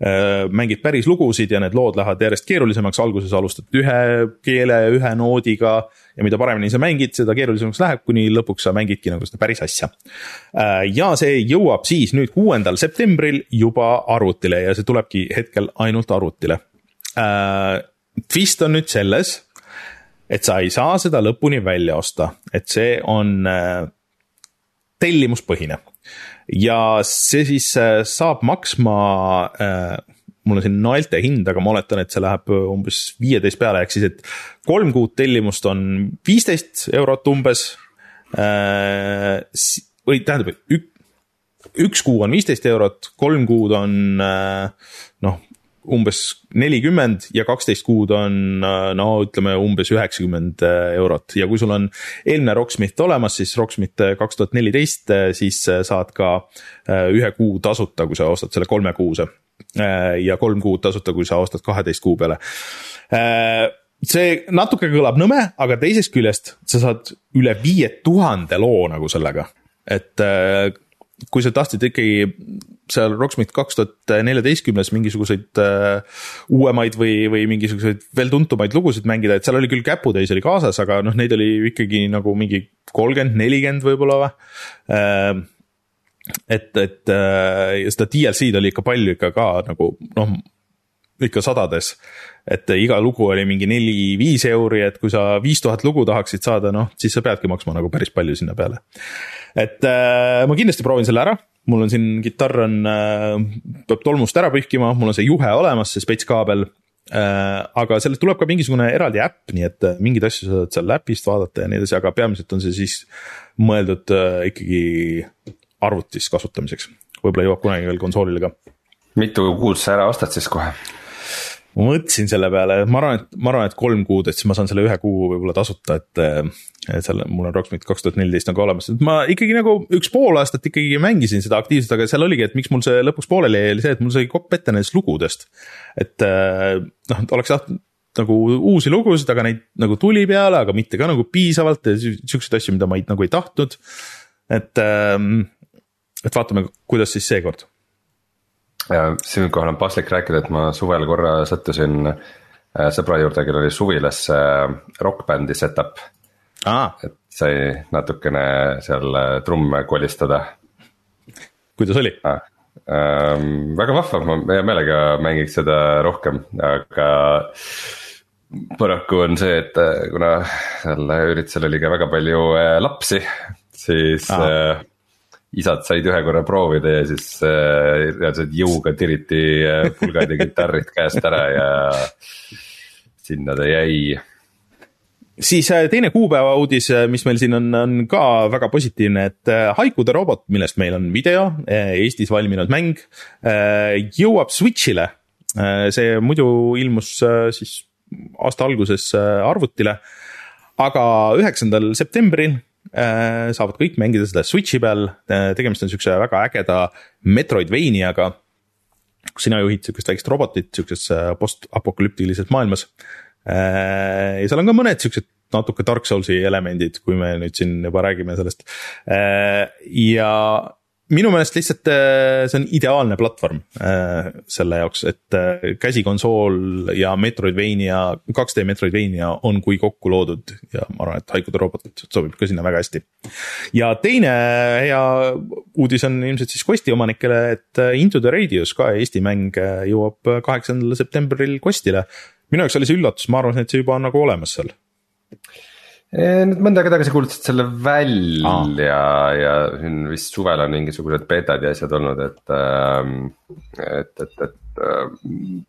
äh, mängid päris lugusid ja need lood lähevad järjest keerulisemaks, alguses alustad ühe keele, ühe noodiga ja mida paremini sa mängid, seda keerulisemaks läheb, kuni lõpuks sa mängidki nagu seda päris asja. Äh, ja see jõuab siis nüüd kuuendal septembril juba arvutile ja see tulebki hetkel ainult arvutile. Äh, twist on nüüd selles, et sa ei saa seda lõpuni välja osta, et see on äh, tellimuspõhine ja see siis saab maksma mul on siin naelte hind, aga ma oletan, et see läheb umbes viieteist peale, ehk siis, et kolm kuud tellimust on viisteist eurot umbes. Äh, või tähendab, ük-, üks kuu on viisteist eurot, kolm kuud on äh, noh, umbes nelikümmend ja kaksteist kuud on äh, no ütleme umbes üheksakümmend eurot ja kui sul on eelmine Rocksmith olemas, siis Rocksmith kaks tuhat neliteist, siis saad ka ühe kuu tasuta, kui sa ostad selle kolmekuuse ja kolm kuud tasuta, kui sa ostad kaheteist kuu peale. Äh, see natuke kõlab nõme, aga teisest küljest sa saad üle viie tuhande loo nagu sellega, et äh, kui sa tahtsid ikkagi seal Rocksmith kaks tuhat neljateistkümnes mingisuguseid uh, uuemaid või, või mingisuguseid veel tuntumaid lugusid mängida, et seal oli küll käputäis oli kaasas, aga noh, neid oli ikkagi nagu mingi kolmkümmend, nelikümmend võib-olla või uh, et, et äh, ja seda DLC-d oli ikka palju ikka ka nagu noh, ikka sadades. et iga lugu oli mingi neli-viis euri, et kui sa viis tuhat lugu tahaksid saada, noh, siis sa peadki maksma nagu päris palju sinna peale. et äh, ma kindlasti proovin selle ära, mul on siin kitarr on äh,, peab tolmust ära pühkima, mul on see juhe olemas, see spets kaabel aga sellest tuleb ka mingisugune eraldi äpp, nii et mingeid asju sa saad seal äpist vaadata ja nii edasi, aga peamiselt on see siis mõeldud ikkagi arvutis kasutamiseks. võib-olla jõuab kunagi veel konsoolile ka. mitu kuud sa ära ostad siis kohe? ma mõtlesin selle peale, ma arvan, et ma arvan, et kolm kuud, et siis ma saan selle ühe kuu võib-olla tasuta, et. et seal mul on Rocksmith kaks tuhat neliteist nagu olemas, et ma ikkagi nagu üks pool aastat ikkagi mängisin seda aktiivselt, aga seal oligi, et miks mul see lõpuks pooleli jäi, oli see, et mul sai kopp ette nendest lugudest. et noh, oleks tahtnud nagu uusi lugusid, aga neid nagu tuli peale, aga mitte ka nagu piisavalt ja siukseid asju, mida ma ei, nagu ei tahtnud. et, et vaatame, kuidas siis seekord ja siinkohal on paslik rääkida, et ma suvel korra sattusin äh, sõbra juurde, kellel oli suvilas rokkbändi setup et sai natukene seal äh, trumme kolistada. kuidas oli ah.? Ähm, väga vahva, ma hea meelega mängiks seda rohkem, aga paraku on see, et äh, kuna seal üritusel oli ka väga palju lapsi, siis ah isad said ühe korra proovida ja siis äh, reaalselt jõuga tiriti äh, pulgad ja kitarrid käest ära ja sinna ta jäi. siis äh, teine kuupäeva uudis, mis meil siin on, on ka väga positiivne, et Haiku the robot, millest meil on video, Eestis valminud mäng, jõuab Switch'ile. see muidu ilmus siis aasta alguses arvutile, aga üheksandal septembril saavad kõik mängida seda Switch'i peal, äh, tegemist on siukse väga ägeda Metroidvaniaga. kus sina juhid sihukest väikest robotit sihukeses äh, postapokalüptilises maailmas. ja seal on ka mõned siuksed natuke Dark Souls'i elemendid, kui me nüüd siin juba räägime sellest. ja minu meelest lihtsalt äh, see on ideaalne platvorm äh, selle jaoks, et äh, käsikonsool ja Metroidvania, 2D Metroidvania on kui kokku loodud ja ma arvan, et Haikude robot sobib ka sinna väga hästi. ja teine hea uudis on ilmselt siis Questi omanikele, et Into the Radius ka Eesti mäng jõuab kaheksandal septembril Questile. minu jaoks oli see üllatus, ma arvasin, et see juba on nagu olemas seal Nüüd mõnda aega tagasi kuulutasid selle välja ah. ja siin vist suvel on mingisugused beetad ja asjad olnud, et, ähm, et, et, et ähm,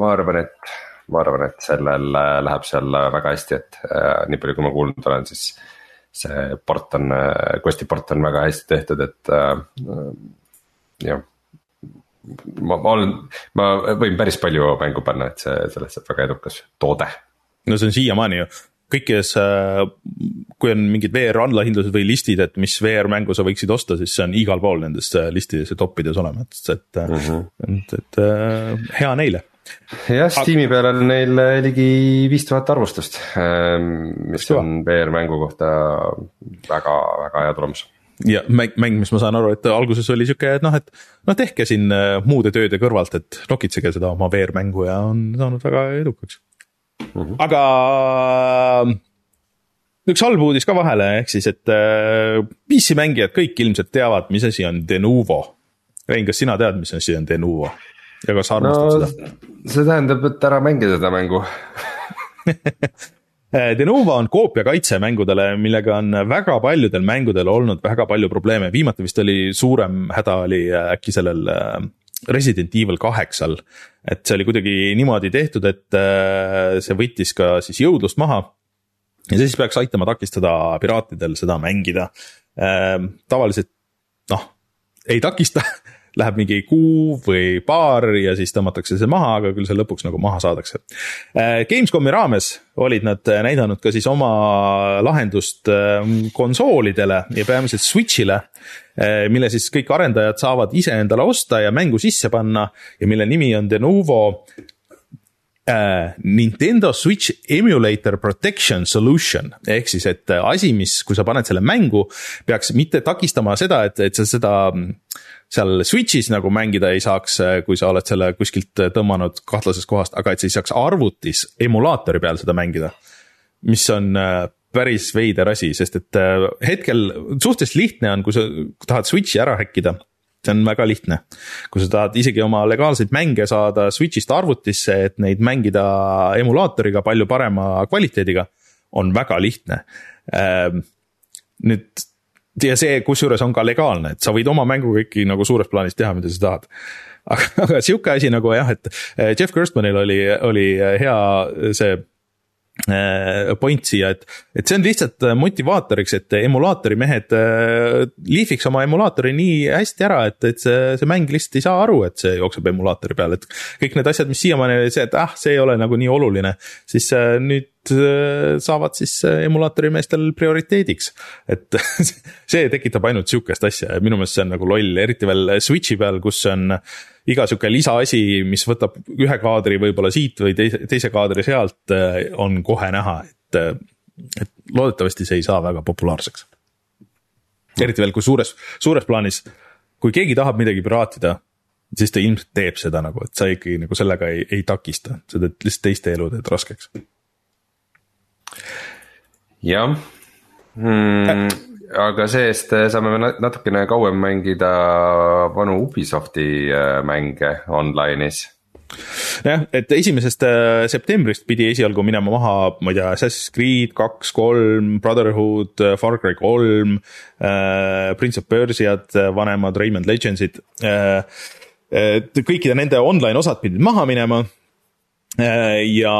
ma arvan, et, ma arvan, et sellel äh, läheb seal väga hästi, et äh, nii palju, kui ma kuulnud olen, siis. see port on, äh, Questi port on väga hästi tehtud, et jah ma, ma olen, ma võin päris palju mängu panna, et see, sellest saab väga edukas toode. no see on siiamaani ju kõikides, äh, kui on mingid VR allahindlused või listid, et mis VR mängu sa võiksid osta, siis see on igal pool nendes äh, listides ja top ides olemas, et mm, -hmm. et, et äh, hea neile. jah, Steam'i peal on neil ligi viis tuhat arvustust, ähm, mis on VR mängu kohta väga, väga hea tulemus ja mäng, mäng, mis ma saan aru, et alguses oli sihuke, et noh, et no tehke siin muude tööde kõrvalt, et nokitsege seda oma VR mängu ja on saanud väga edukaks. Aga üks halb uudis ka vahele, ehk siis, et äh, PC mängijad kõik ilmselt teavad, mis asi on Denuvo. Rein, kas sina tead, mis asi on Denuvo ja kas armastad no, seda? see tähendab, et ära mängi seda mängu [laughs] Denuvo on koopiakaitse mängudele, millega on väga paljudel mängudel olnud väga palju probleeme, viimati vist oli suurem häda oli äh, äkki sellel äh, Resident Evil kaheksal. et see oli kuidagi niimoodi tehtud, et äh, see võttis ka siis jõudlust maha. ja see siis peaks aitama takistada piraatidel seda mängida. Ähm, tavaliselt noh, ei takista [laughs] läheb mingi kuu või paar ja siis tõmmatakse see maha, aga küll see lõpuks nagu maha saadakse. Äh, Gamescomi raames olid nad näidanud ka siis oma lahendust ähm, konsoolidele ja peamiselt Switch'ile Eh, mille siis kõik arendajad saavad ise endale osta ja mängu sisse panna ja mille nimi on Denuvo äh, Nintendo Switch Emulator Protection Solution ehk siis, et asi, mis, kui sa paned selle mängu, peaks mitte takistama seda, et, et sa seda mm, seal Switch'is nagu mängida ei saaks, kui sa oled selle kuskilt tõmmanud kahtlasest kohast, aga et sa ei saaks arvutis emulaatori peal seda mängida. mis on äh, päris veider asi, sest et äh, hetkel suhteliselt lihtne on, kui sa tahad Switch'i ära häkkida see on väga lihtne. kui sa tahad isegi oma legaalseid mänge saada Switch'ist arvutisse, et neid mängida emulaatoriga palju parema kvaliteediga, on väga lihtne. Nüüd ja see, kusjuures on ka legaalne, et sa võid oma mänguga ikkagi nagu suures plaanis teha, mida sa tahad. aga, [laughs] aga sihuke asi nagu jah, et Jeff Gerstmanil oli, oli hea see Äh, point siia, et, et see on lihtsalt motivaatoriks, et emulaatori mehed äh, lihviks oma emulaatori nii hästi ära, et, et see, see mäng lihtsalt ei saa aru, et see jookseb emulaatori peal, et kõik need asjad, mis siiamaani oli see, et ah, see ei ole nagu nii oluline, siis nüüd saavad siis emulaatori meestel prioriteediks. et [laughs] see tekitab ainult sihukest asja ja minu meelest see on nagu loll, eriti veel Switch'i peal, kus on iga sihuke lisaasi, mis võtab ühe kaadri võib-olla siit või teise, teise kaadri sealt, äh, on kohe näha, et, äh, et loodetavasti see ei saa väga populaarseks. eriti veel, kui suures, suures plaanis, kui keegi tahab midagi piraatida, siis ta ilmselt teeb seda nagu, et sa ikkagi nagu sellega ei, ei takista, sa teed lihtsalt teiste elu teed raskeks. Jah hmm aga see-eest eh, saame natukene kauem mängida vanu Ubisofti eh, mänge online'is jah, et esimesest eh, septembrist pidi esialgu minema maha, ma ei tea, Assassin's Creed kaks, kolm, Brotherhood, Far Cry kolm äh,, Prince of Persia'd, vanemad Rayman Legends'id äh,. et kõikide nende online osad pidid maha minema äh,. Ja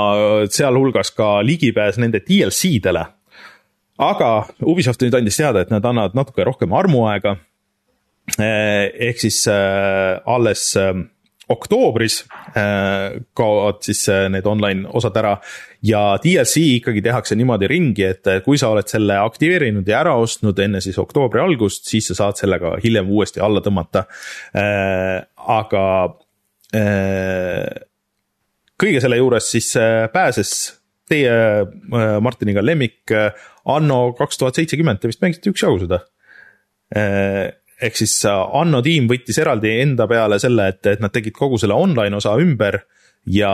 sealhulgas ka ligipääs nende DLC-dele aga Ubisoft nüüd andis teada, et nad annavad natuke rohkem armuaega. Eh, ehk siis äh, alles äh, oktoobris äh, kaovad siis need online osad ära ja DLC ikkagi tehakse niimoodi ringi, et kui sa oled selle aktiveerinud ja ära ostnud enne siis oktoobri algust, siis sa saad sellega hiljem uuesti alla tõmmata. aga kõige selle juures siis pääses teie Martiniga lemmik anno kaks tuhat seitsekümmend, te vist mängisite üksjagu seda. Eh, ehk siis äh, Anno tiim võttis eraldi enda peale selle, et, et nad tegid kogu selle online osa ümber ja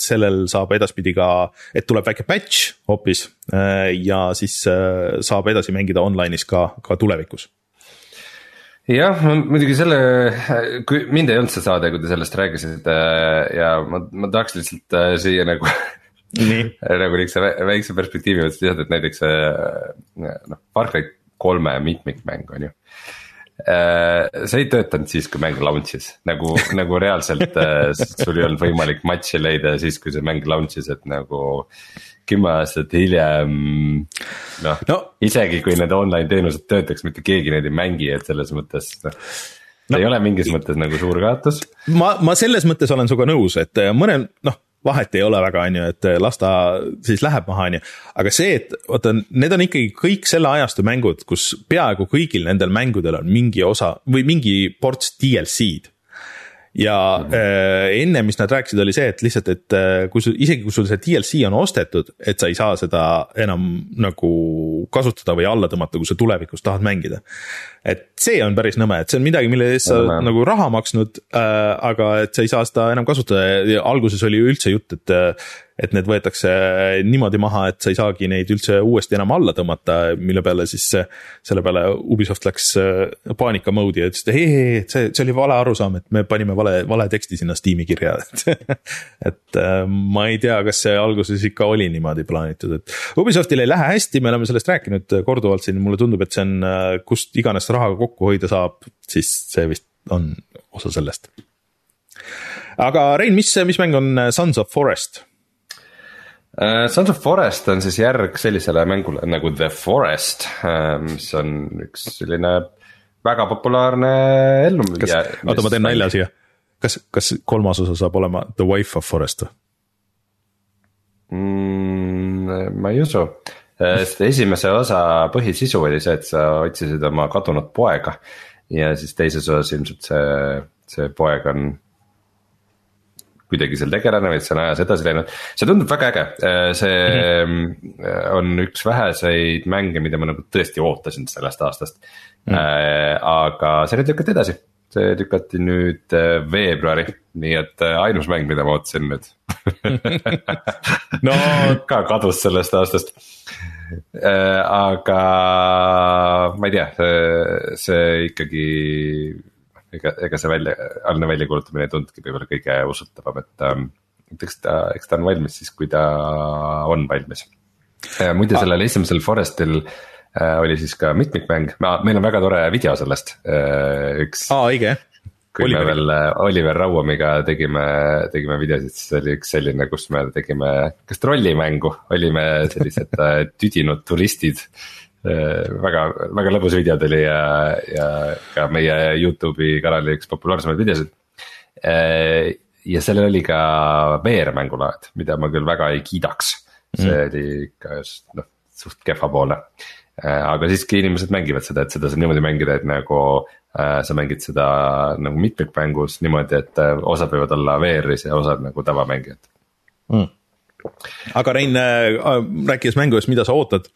sellel saab edaspidi ka, et tuleb väike patch hoopis ja siis äh, saab edasi mängida online'is ka, ka tulevikus jah, muidugi selle, kui mind ei olnud see saade, kui te sellest rääkisite ja ma, ma tahaks lihtsalt siia nagu [laughs] [laughs] nagu niukse väikse perspektiivi mõttes lisada, et näiteks noh, Far Cry kolme mitmikmäng on ju. äh, see ei töötanud siis, kui mäng launch'is nagu, [laughs] nagu reaalselt äh, sul ei olnud võimalik matši leida siis, kui see mäng launch'is, et nagu. kümme aastat hiljem noh no., isegi kui need online teenused töötaks, mitte keegi neid ei mängi, et selles mõttes noh. No, ei ole mingis mõttes nagu suur kaotus. ma, ma selles mõttes olen sinuga nõus, et mõne noh vahet ei ole väga, on ju, et las ta siis läheb maha, on ju. aga see, et vaata, need on ikkagi kõik selle ajastu mängud, kus peaaegu kõigil nendel mängudel on mingi osa või mingi ports DLC-d ja mm -hmm. äh, enne, mis nad rääkisid, oli see, et lihtsalt, et äh, kui sul, isegi kui sul see DLC on ostetud, et sa ei saa seda enam nagu kasutada või alla tõmmata, kui sa tulevikus tahad mängida. et see on päris nõme, et see on midagi, mille eest sa oled nagu raha maksnud äh,, aga et sa ei saa seda enam kasutada ja alguses oli ju üldse jutt, et äh, et need võetakse niimoodi maha, et sa ei saagi neid üldse uuesti enam alla tõmmata, mille peale siis selle peale Ubisoft läks äh, paanika mode'i ja ütles, et ei, ei, ei, see, see oli vale arusaam, et me panime vale, vale teksti sinna Steam'i kirja [laughs] et äh, ma ei tea, kas see alguses ikka oli niimoodi plaanitud, et Ubisoftil ei lähe hästi, me oleme sellest rääkinud korduvalt siin, mulle tundub, et see on, äh, kust iganes raha kokku hoida saab, siis see vist on osa sellest aga Rein, mis, mis mäng on Sons of Forest? Uh, Sons of Forest on siis järg sellisele mängule nagu The Forest uh,, mis on üks selline väga populaarne ellu. oota, ma teen nalja siia. kas, kas kolmas osa saab olema The Wife of Forest või mm,? ma ei usu, äh, sest esimese osa põhisisu oli see, et sa otsisid oma kadunud poega ja siis teises osas ilmselt see, see poeg on kuidagi seal tegelane, vaid see on ajas edasi läinud. see tundub väga äge, äh, see mm -hmm. on üks väheseid mänge, mida ma nagu tõesti ootasin sellest aastast mm. -hmm. aga see nüüd lükati edasi, see lükati nüüd veebruari, nii et ainus mäng, mida ma ootasin nüüd [laughs] no [laughs] ka kadus sellest aastast aga ma ei tea, see ikkagi ega, ega see välja, algne väljakuulutamine ei tundnudki võib-olla kõige usutavam, et ähm,. et eks ta, eks ta on valmis siis, kui ta on valmis. muide, sellel esimesel Forestil äh, oli siis ka mitmikmäng, meil on väga tore video sellest äh,, üks. aa, õige kui Oliver. me veel äh, Oliver Rauamiga tegime, tegime videosid, siis oli üks selline, kus me tegime kas trollimängu, olime sellised äh, tüdinud turistid. Äh, väga, väga lõbus video tuli ja, ja ka meie Youtube'i kanali üks populaarsemaid videosid. ja sellel oli ka VR-mängulaad, mida ma küll väga ei kiidaks, see mm. oli ikka just noh, suht kehvapoolne aga siiski inimesed mängivad seda, et seda saab niimoodi mängida, et nagu Äh, sa mängid seda nagu mitmikmängus niimoodi, et äh, osad võivad olla VR-is ja osad nagu tavamängijad. Mm.. aga Rein, äh, rääkides mängudest, mida sa ootad,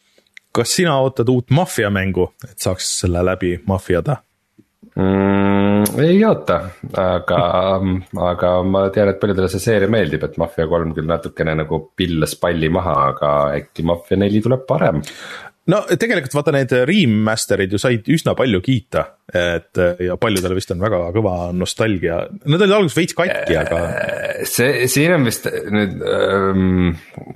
kas sina ootad uut maffia mängu, et saaks selle läbi maffiada mm,? ei oota, aga aga ma tean, et paljudele see seeria meeldib, et Mafia kolm küll natukene nagu pillas palli maha, aga äkki Mafia neli tuleb parem no tegelikult vaata need remaster'id ju said üsna palju kiita, et ja paljudele vist on väga kõva nostalgia, nad olid alguses veits katki, aga. Äh, see, siin on vist nüüd ähm,,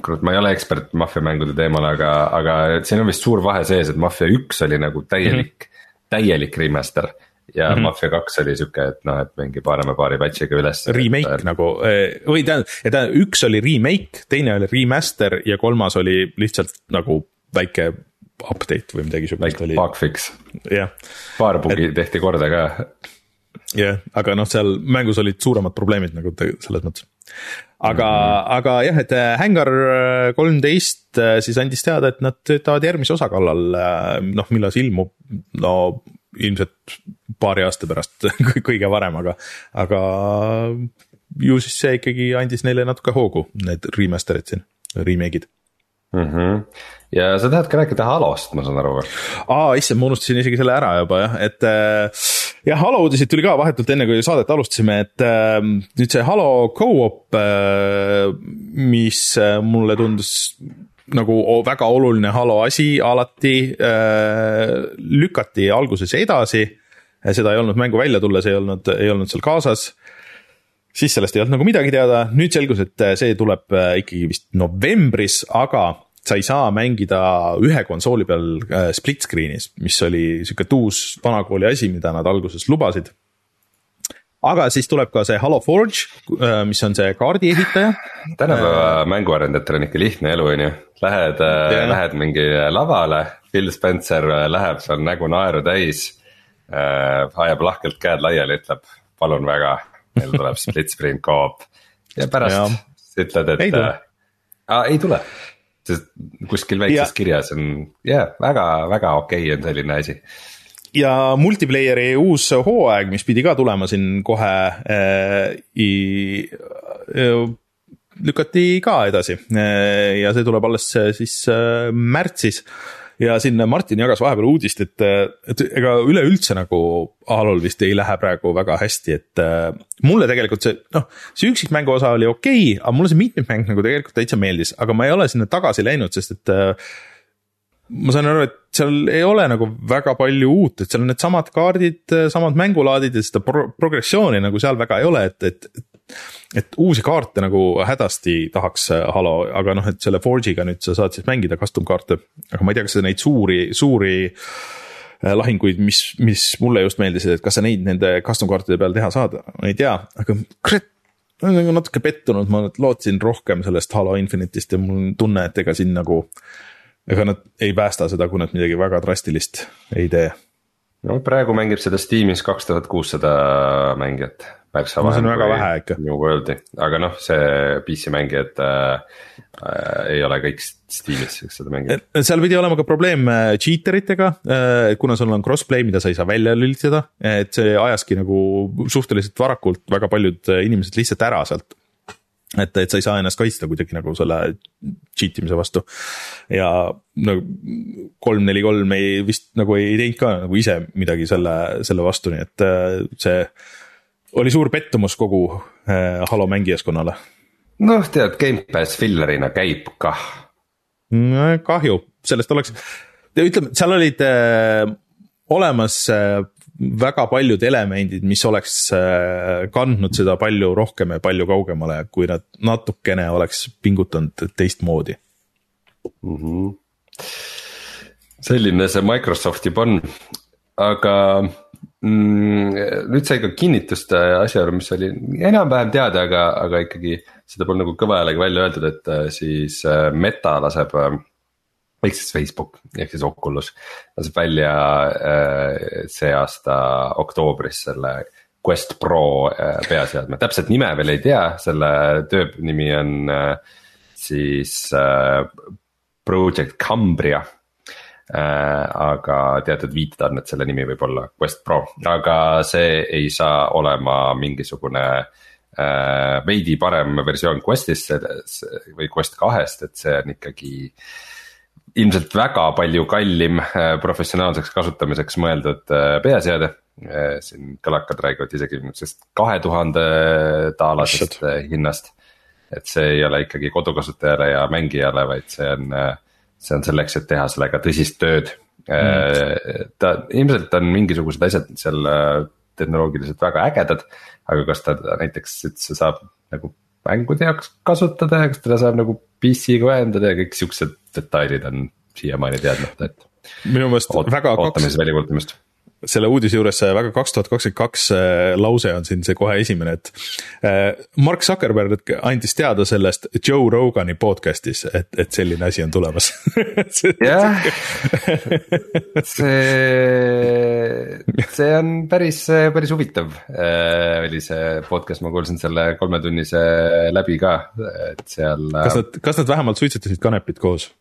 kurat, ma ei ole ekspert maffiamängude teemal, aga, aga siin on vist suur vahe sees, et Mafia üks oli nagu täielik mm, -hmm. täielik remaster ja mm -hmm. Mafia kaks oli sihuke, et noh, et mingi paarema paari patch'iga üles. Remake et, nagu või tähendab, tähendab üks oli remake, teine oli remaster ja kolmas oli lihtsalt nagu väike update või midagi siukest oli. Bugfix. jah. paar bugi et... tehti korda ka. jah yeah,, aga noh, seal mängus olid suuremad probleemid nagu selles mõttes. aga mm, -hmm. aga jah, et äh, Hangar äh, kolmteist äh, siis andis teada, et nad töötavad järgmise osa kallal, noh, millal see ilmub, no ilmselt paari aasta pärast [laughs] kõige varem, aga, aga ju siis see ikkagi andis neile natuke hoogu, need remaster'id siin, remake'id mm. -hmm. Ja sa tahad ka rääkida Halost, ma saan aru või? aa, issand, ma unustasin isegi selle ära juba jah, et äh, jah, Halo uudiseid tuli ka vahetult enne, kui saadet alustasime, et äh, nüüd see Halo go-op äh,, mis äh, mulle tundus nagu väga oluline Halo asi alati äh, lükati alguses edasi. seda ei olnud mängu välja tulles, ei olnud, ei olnud seal kaasas siis sellest ei olnud nagu midagi teada, nüüd selgus, et äh, see tuleb äh, ikkagi vist novembris, aga sa ei saa mängida ühe konsooli peal äh, split screen'is, mis oli sihuke uus vanakooli asi, mida nad alguses lubasid. aga siis tuleb ka see Halo Forge, mis on see kaardi ehitaja. tänapäeva mänguarendajatel on ikka lihtne elu, on ju, lähed, lähed mingi lavale, Phil Spencer läheb seal nägu naeru täis äh,. ajab lahkelt käed laiali, ütleb palun väga meil tuleb split screen co-op [laughs] ja pärast ütled, et. ei tule äh,, ei tule, sest kuskil väikses ja. kirjas on, jaa, väga, väga okei okay on selline asi ja multiplayer'i uus hooaeg, mis pidi ka tulema siin kohe äh,, äh, lükati ka edasi äh, ja see tuleb alles äh, siis äh, märtsis ja siin Martin jagas vahepeal uudist, et, et ega üleüldse nagu Halol vist ei lähe praegu väga hästi, et äh, mulle tegelikult see noh, see üksikmängu osa oli okei okay,, aga mulle see mitmikmäng nagu tegelikult täitsa meeldis, aga ma ei ole sinna tagasi läinud, sest et äh, ma saan aru, et seal ei ole nagu väga palju uut, et seal on needsamad kaardid, samad mängulaadid ja seda pro progressiooni nagu seal väga ei ole, et, et. Et uusi kaarte nagu hädasti tahaks Halo, aga noh, et selle Forge'iga nüüd sa saad siis mängida custom kaarte. aga ma ei tea, kas sa neid suuri, suuri äh, lahinguid, mis, mis mulle just meeldisid, et kas sa neid nende custom kaartide peal teha saad, ma ei tea, aga kurat ma olen nagu natuke pettunud, ma lootsin rohkem sellest Halo Infinite'ist ja mul on tunne, et ega siin nagu ega nad ei päästa seda, kui nad midagi väga drastilist ei tee. No praegu mängib seda Steamis kaks tuhat kuussada mängijat. märksa vähem no, kui vähe ikka. New World'i, aga noh, see PC mängijad äh, äh, ei ole kõik Steamis, kes seda mängivad. seal pidi olema ka probleem äh, cheater itega äh,, kuna sul on crossplay, mida sa ei saa välja lülitada, et see ajaski nagu suhteliselt varakult väga paljud äh, inimesed lihtsalt ära sealt et, et sa ei saa ennast kaitsta kuidagi nagu selle cheat imise vastu. ja no kolm, neli, kolm ei vist nagu ei teinud ka nagu ise midagi selle, selle vastu, nii et äh, see oli suur pettumus kogu äh, Halo mängijaskonnale. noh, tead, Gamepass fillerina käib kah. kahju, sellest oleks, ütleme, seal olid äh, olemas äh, väga paljud elemendid, mis oleks äh, kandnud seda palju rohkem ja palju kaugemale, kui nad natukene oleks pingutanud teistmoodi mm. -hmm. selline see Microsoft juba on, aga mm, nüüd sai ka kinnitust asjaolu, mis oli enam-vähem teada, aga, aga ikkagi seda pole nagu kõva häälega välja öeldud, et siis Meta laseb ehk siis Facebook ehk siis Oculus laseb välja see aasta oktoobris selle Quest Pro peaseadme, täpset nime veel ei tea, selle töönimi on siis Project Cambria. Äh, aga teatud viiteandmed selle nimi võib olla Quest Pro, aga see ei saa olema mingisugune äh, veidi parem versioon Questist või Quest kahest, et see on ikkagi ilmselt väga palju kallim äh, professionaalseks kasutamiseks mõeldud peaseade. siin kõlakad räägivad isegi niisugusest kahe tuhande taalasest hinnast. et see ei ole ikkagi kodukasutajale ja mängijale, vaid see on see on selleks, et teha sellega tõsist tööd mm.. ta ilmselt on mingisugused asjad seal äh, tehnoloogiliselt väga ägedad, aga kas ta näiteks üldse saab nagu mängude jaoks kasutada ja kas teda saab nagu PC-ga ühendada ja kõik siuksed detailid on siiamaani teadmata, et. minu meelest väga kaks. ootame siis väljakuulutamist selle uudise juures väga kaks tuhat kakskümmend kaks äh, lause on siin see kohe esimene, et. Äh, Mark Zuckerberg andis teada sellest Joe Rogani podcast'is, et, et selline asi on tulemas. [laughs] jah, [laughs] see, see on päris, päris huvitav äh, oli see podcast, ma kuulsin selle kolmetunnise läbi ka, et seal. kas nad, kas nad vähemalt suitsetasid kanepit koos?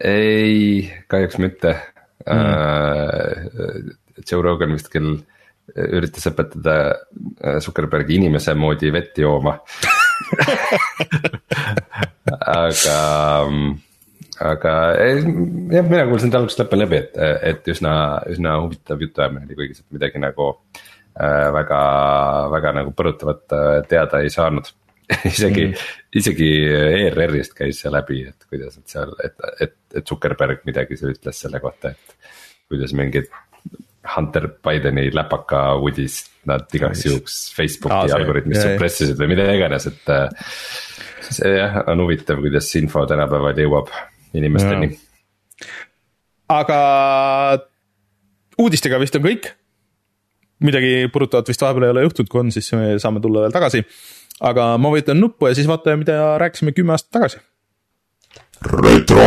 ei, kahjuks mitte mm et Joe Rogan vist küll äh, üritas õpetada äh, Zuckerbergi inimese moodi vett jooma aga, aga jah, mina kuulsin ta algusest lõpuni läbi, et, et üsna, üsna huvitav jutuajamine oli, kuigi sealt midagi nagu äh, väga, väga nagu põrutavat äh, teada ei saanud [laughs] isegi mm, -hmm. isegi ERR-ist käis see läbi, et kuidas nad seal, et, et, et Zuckerberg midagi seal ütles selle kohta, et kuidas mingid Hunter Bideni läpaka uudis nad igaks juhuks Facebooki algoritmist suppressisid või mida iganes, et. Äh, see jah, on huvitav, kuidas info tänapäeval jõuab inimesteni. aga uudistega vist on kõik. midagi purutavat vist vahepeal ei ole juhtunud, kui on, siis me saame tulla veel tagasi. aga ma vajutan nuppu ja siis vaatame, mida rääkisime kümme aastat tagasi. retro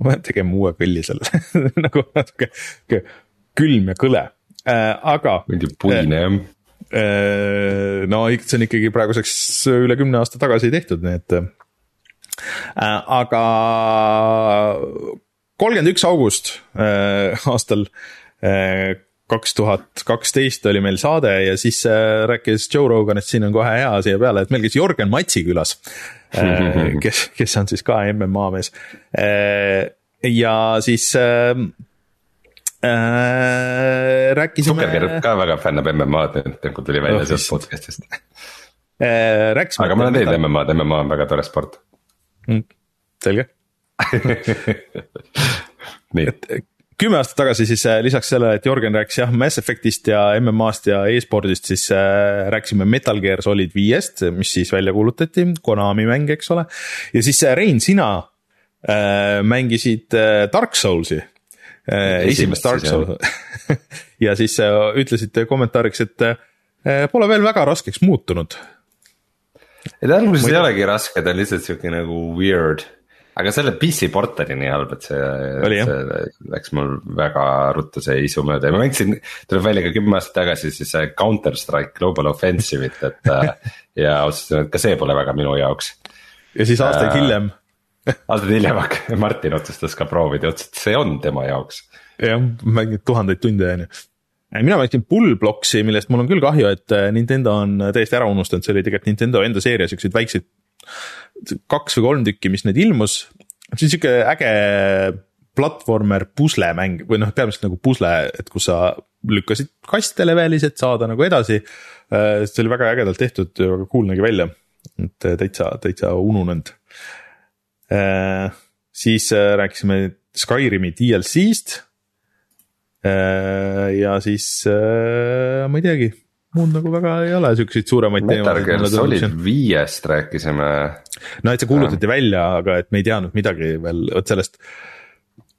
ma pean tegema uue kõlli sellele [laughs] nagu natuke külm ja kõle äh,, aga. mingi puine jah äh,. no see on ikkagi praeguseks üle kümne aasta tagasi tehtud, nii et äh,. aga kolmkümmend üks august äh, aastal äh, kaks tuhat kaksteist oli meil saade ja siis äh, rääkis Joe Rogan, et siin on kohe hea siia peale, et meil käis Jörgen Matsi külas äh,. Kes, kes on siis ka MMA mees äh, ja siis äh, äh, rääkisime. Zuckerberg ka väga fännab MM-ad, nagu tuli välja oh, sealt podcast'ist äh,. rääkisime. aga ma olen teinud MM-ad, MMA on väga tore sport mm,. selge [laughs] nii. et kümme aastat tagasi siis äh, lisaks sellele, et Jörgen rääkis jah Mass Effect'ist ja MM-ast ja e-spordist, siis äh, rääkisime Metal Gear Solid viiest, mis siis välja kuulutati, Konami mäng, eks ole. ja siis äh, Rein, sina äh, mängisid Dark Souls'i äh,, esimest Dark Souls'i [laughs] ja siis äh, ütlesite kommentaariks, et äh, pole veel väga raskeks muutunud. ei ta alguses ei olegi raske, ta on lihtsalt sihuke nagu weird aga selle PC port oli nii halb, et see, see läks mul väga ruttu see isu mööda ja ma mängisin, tuleb välja ka kümme aastat tagasi siis Counter Strike Global Offensive'it, et [laughs] äh, ja otsustasin, et ka see pole väga minu jaoks. ja siis aastaid äh, hiljem [laughs] aastaid hiljem [laughs] Martin otsustas ka proovida ja ütles, et see on tema jaoks. jah, mänginud tuhandeid tunde on ju mina mängisin Bullbloksi, millest mul on küll kahju, et äh, Nintendo on täiesti ära unustanud, see oli tegelikult Nintendo enda seeria siukseid väikseid kaks või kolm tükki, mis neid ilmus. see on sihuke äge platvormer puslemäng või noh, peamiselt nagu pusle, et kus sa lükkasid kaste levelis, et saada nagu edasi. See oli väga ägedalt tehtud väga cool nägi välja, et äh, täitsa, täitsa ununenud. Äh, siis rääkisime Skyrimi DLC-st. ja siis ma ei teagi muud nagu väga ei ole siukseid suuremaid teemasid. Metal Gear Solid viiest rääkisime. no et see kuulutati ja. välja, aga et me ei teadnud midagi veel, vot sellest.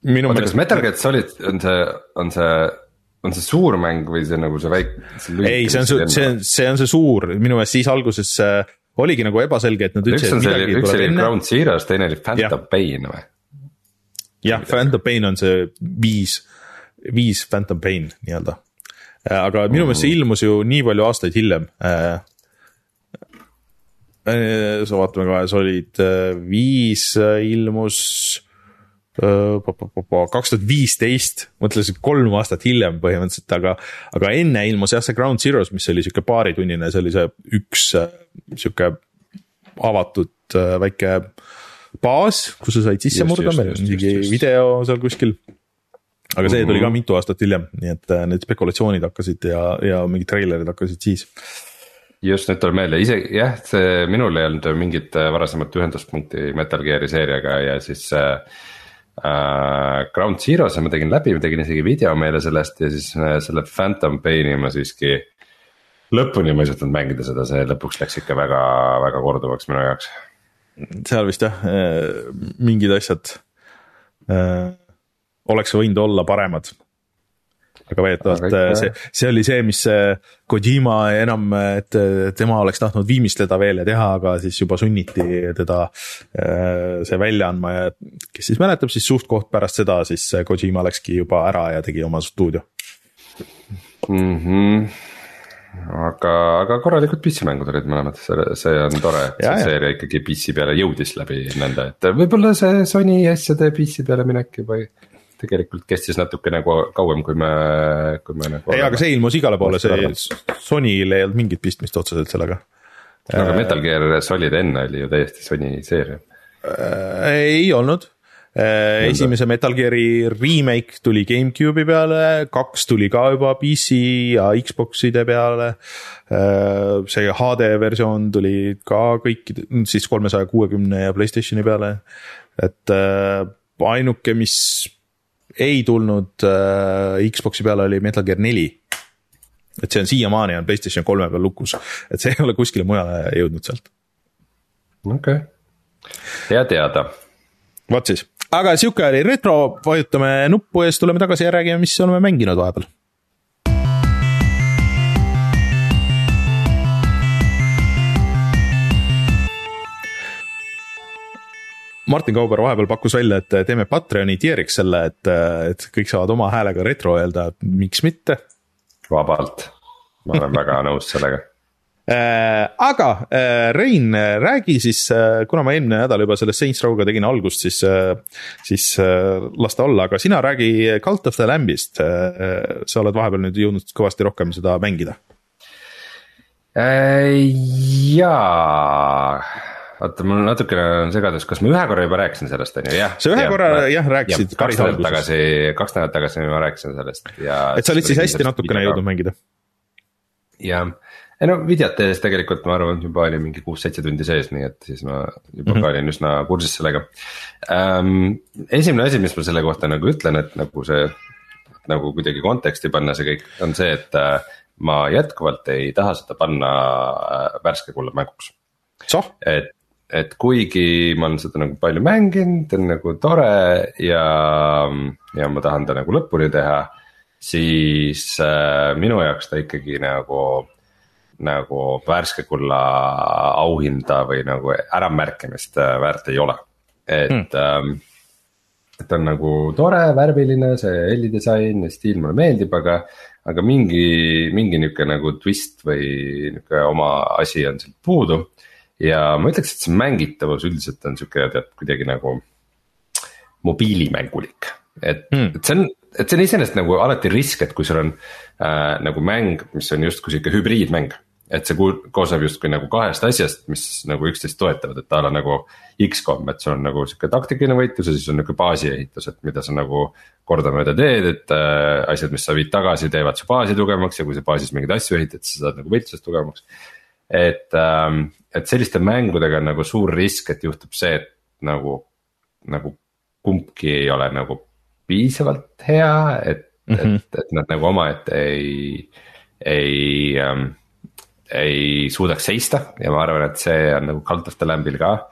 oota, kas Metal Gear Solid on see, on see on see suur mäng või see nagu see väike? ei, see on see, see on, see on see suur, minu meelest siis alguses äh, oligi nagu ebaselge, et nad ütlesid, et midagi tuleb enne. Ground Zeroes, teine oli Phantom Pain või? jah, Phantom Pain on see viis, viis Phantom Pain nii-öelda. Äh, aga minu meelest see mm. ilmus ju nii palju aastaid hiljem äh, sa vaatame kohe, Solid viis ilmus kaks tuhat viisteist, mõtlesin kolm aastat hiljem põhimõtteliselt, aga, aga enne ilmus jah, see Ground Zeroes, mis oli sihuke paaritunnine, see oli see üks sihuke avatud väike baas, kus sa said sisse murda, meil on isegi video seal kuskil. Aga see tuli ka mitu aastat hiljem, nii et need spekulatsioonid hakkasid ja, ja mingid treilerid hakkasid siis just nüüd tuleb meelde, isegi jah, see minul ei olnud mingit varasemat ühenduspunkti Metal Gear'i seeriaga ja siis äh, Uh, Ground Zero'se ma tegin läbi, ma tegin isegi video meile sellest ja siis uh, selle Phantom Paini ma siiski. lõpuni ma ei suutnud mängida seda, see lõpuks läks ikka väga, väga korduvaks minu jaoks. seal vist jah, äh, mingid asjad äh, oleks võinud olla paremad. aga väidetavalt äh, see, see oli see, mis äh, Kojima enam, et tema oleks tahtnud viimistleda veel ja teha, aga siis juba sunniti teda äh, see välja andma ja kes siis mäletab, siis suht-koht pärast seda siis Kojima läkski juba ära ja tegi oma stuudio. Mm. -hmm aga, aga korralikud PC mängud olid mõlemad, see, see on tore, et ja, see seeria ikkagi PC peale jõudis läbi nende, et võib-olla see Sony asjade PC peale minek juba ei tegelikult kestis natuke nagu kauem, kui me, kui me nagu. ei, aga see ilmus igale poole, see Sonyl ei olnud mingit pistmist otseselt sellega. no aga Metal Gear Solid enne oli ju täiesti Sony seeria äh,. ei olnud äh,, esimese Metal Gear'i remake tuli GameCube'i peale, kaks tuli ka juba PC ja Xbox'ide peale äh,. see HD versioon tuli ka kõikide, siis kolmesaja kuuekümne ja Playstationi peale, et äh, ainuke, mis ei tulnud äh, Xbox'i peale, oli Metal Gear neli. et see on siiamaani on Playstation kolme peal lukus, et see ei ole kuskile mujale jõudnud sealt. okei okay., hea teada. vot siis, aga sihuke oli retro, vajutame nuppu ja siis tuleme tagasi ja räägime, mis oleme mänginud vahepeal Martin Kauber vahepeal pakkus välja, et teeme Patreoni tier'iks selle, et, et kõik saavad oma häälega retro öelda, miks mitte. vabalt, ma olen väga [laughs] nõus sellega äh, aga äh, Rein, räägi siis, kuna ma eelmine nädal juba selle Saints Row'ga tegin algust, siis, siis las ta olla, aga sina räägi Cult of the Lambist. sa oled vahepeal nüüd jõudnud kõvasti rohkem seda mängida. jaa oota, mul natukene on segadus, kas ma ühe korra juba rääkisin sellest, on ju, jah. sa ühe ja, korra jah, jah rääkisid. kaks nädalat tagasi, kaks nädalat tagasi ma rääkisin sellest ja. et sa olid siis hästi natukene jõudnud mängida. jah, ei no videote ees tegelikult ma arvan, juba oli mingi kuus-seitse tundi sees, nii et siis ma juba mm -hmm. ka olin üsna kursis sellega ähm,. esimene asi, mis ma selle kohta nagu ütlen, et nagu see, nagu kuidagi konteksti panna see kõik, on see, et äh, ma jätkuvalt ei taha seda panna äh, värske kulla mänguks. et et kuigi ma olen seda nagu palju mänginud, on nagu tore ja, ja ma tahan ta nagu lõpuni teha. siis äh, minu jaoks ta ikkagi nagu, nagu värske kulla auhinda või nagu äramärkimist äh, väärt ei ole, et hmm. ähm, et on nagu tore, värviline, see helidisain ja stiil mulle meeldib, aga, aga mingi, mingi nihuke nagu twist või nihuke oma asi on sealt puudu ja ma ütleks, et see mängitavus üldiselt on sihuke tead kuidagi nagu mobiilimängulik. et mm., et see on, et see on iseenesest nagu alati risk, et kui sul on äh, nagu mäng, mis on justkui sihuke hübriidmäng. et see koosneb justkui nagu kahest asjast, mis nagu üksteist toetavad, et a la nagu X-kom, et sul on nagu sihuke taktikaline võitlus ja siis on nihuke baasiehitus, et mida sa nagu. kordamööda teed, et äh, asjad, mis sa viid tagasi, teevad su baasi tugevamaks ja kui sa baasis mingeid asju ehitad, siis sa saad nagu võitluses tugevamaks. Et ähm, et selliste mängudega on nagu suur risk, et juhtub see, et nagu, nagu kumbki ei ole nagu piisavalt hea, et mm, -hmm. et, et nad nagu omaette ei, ei ähm,. ei suudaks seista ja ma arvan, et see on nagu Cult of the Lamb'il ka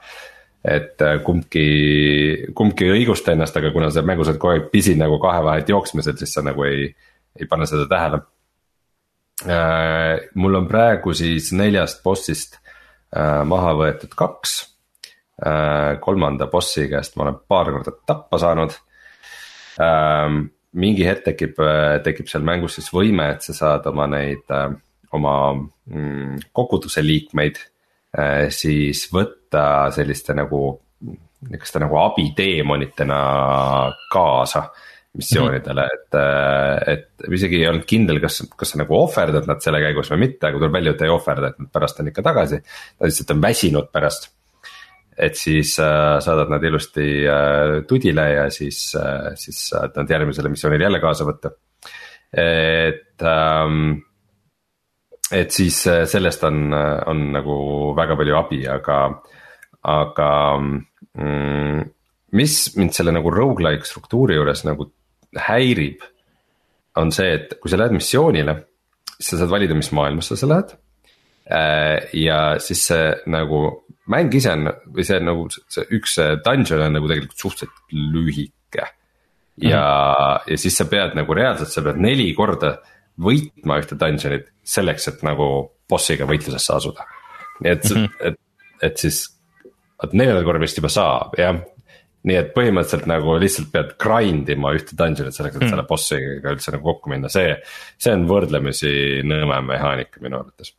et äh, kumbki, kumbki ei õigusta ennast, aga kuna sa mängus oled kogu aeg pisi nagu kahe vahet jooksmisel, siis sa nagu ei, ei pane seda tähele. Mul on praegu siis neljast bossist maha võetud kaks. kolmanda bossi käest ma olen paar korda tappa saanud mingi hetk tekib, tekib seal mängus siis võime, et sa saad oma neid, oma mm, koguduse liikmeid Äh, siis võtta selliste nagu, niisuguste nagu abiteemonitena kaasa missioonidele -hmm. et, äh, et isegi ei olnud kindel, kas, kas sa nagu ohverdad nad selle käigus või mitte, aga tuleb välja, et ei ohverda, et nad pärast on ikka tagasi. Nad lihtsalt on väsinud pärast. et siis äh, saadad nad ilusti äh, tudile ja siis äh,, siis saad nad järgmisele missioonile jälle kaasa võtta. et ähm, et siis äh, sellest on, äh, on nagu väga palju abi, aga, aga mm, mis mind selle nagu rogu-like struktuuri juures nagu häirib. on see, et kui sa lähed missioonile, siis sa saad valida, mis maailmasse sa lähed. Äh, ja siis see nagu mäng ise on või see nagu see üks dungeon on nagu tegelikult suhteliselt lühike. ja mm, -hmm. ja siis sa pead nagu reaalselt, sa pead neli korda võitma ühte dungeon'it selleks, et nagu bossiga võitlusesse asuda. nii et mm, -hmm. et, et siis, vot neljandal korral vist juba saab, jah. Nii et põhimõtteliselt nagu lihtsalt pead grind ima ühte dungeon'it selleks, et mm selle bossiga üldse nagu kokku minna, see, see on võrdlemisi nõme mehaanika minu arvates.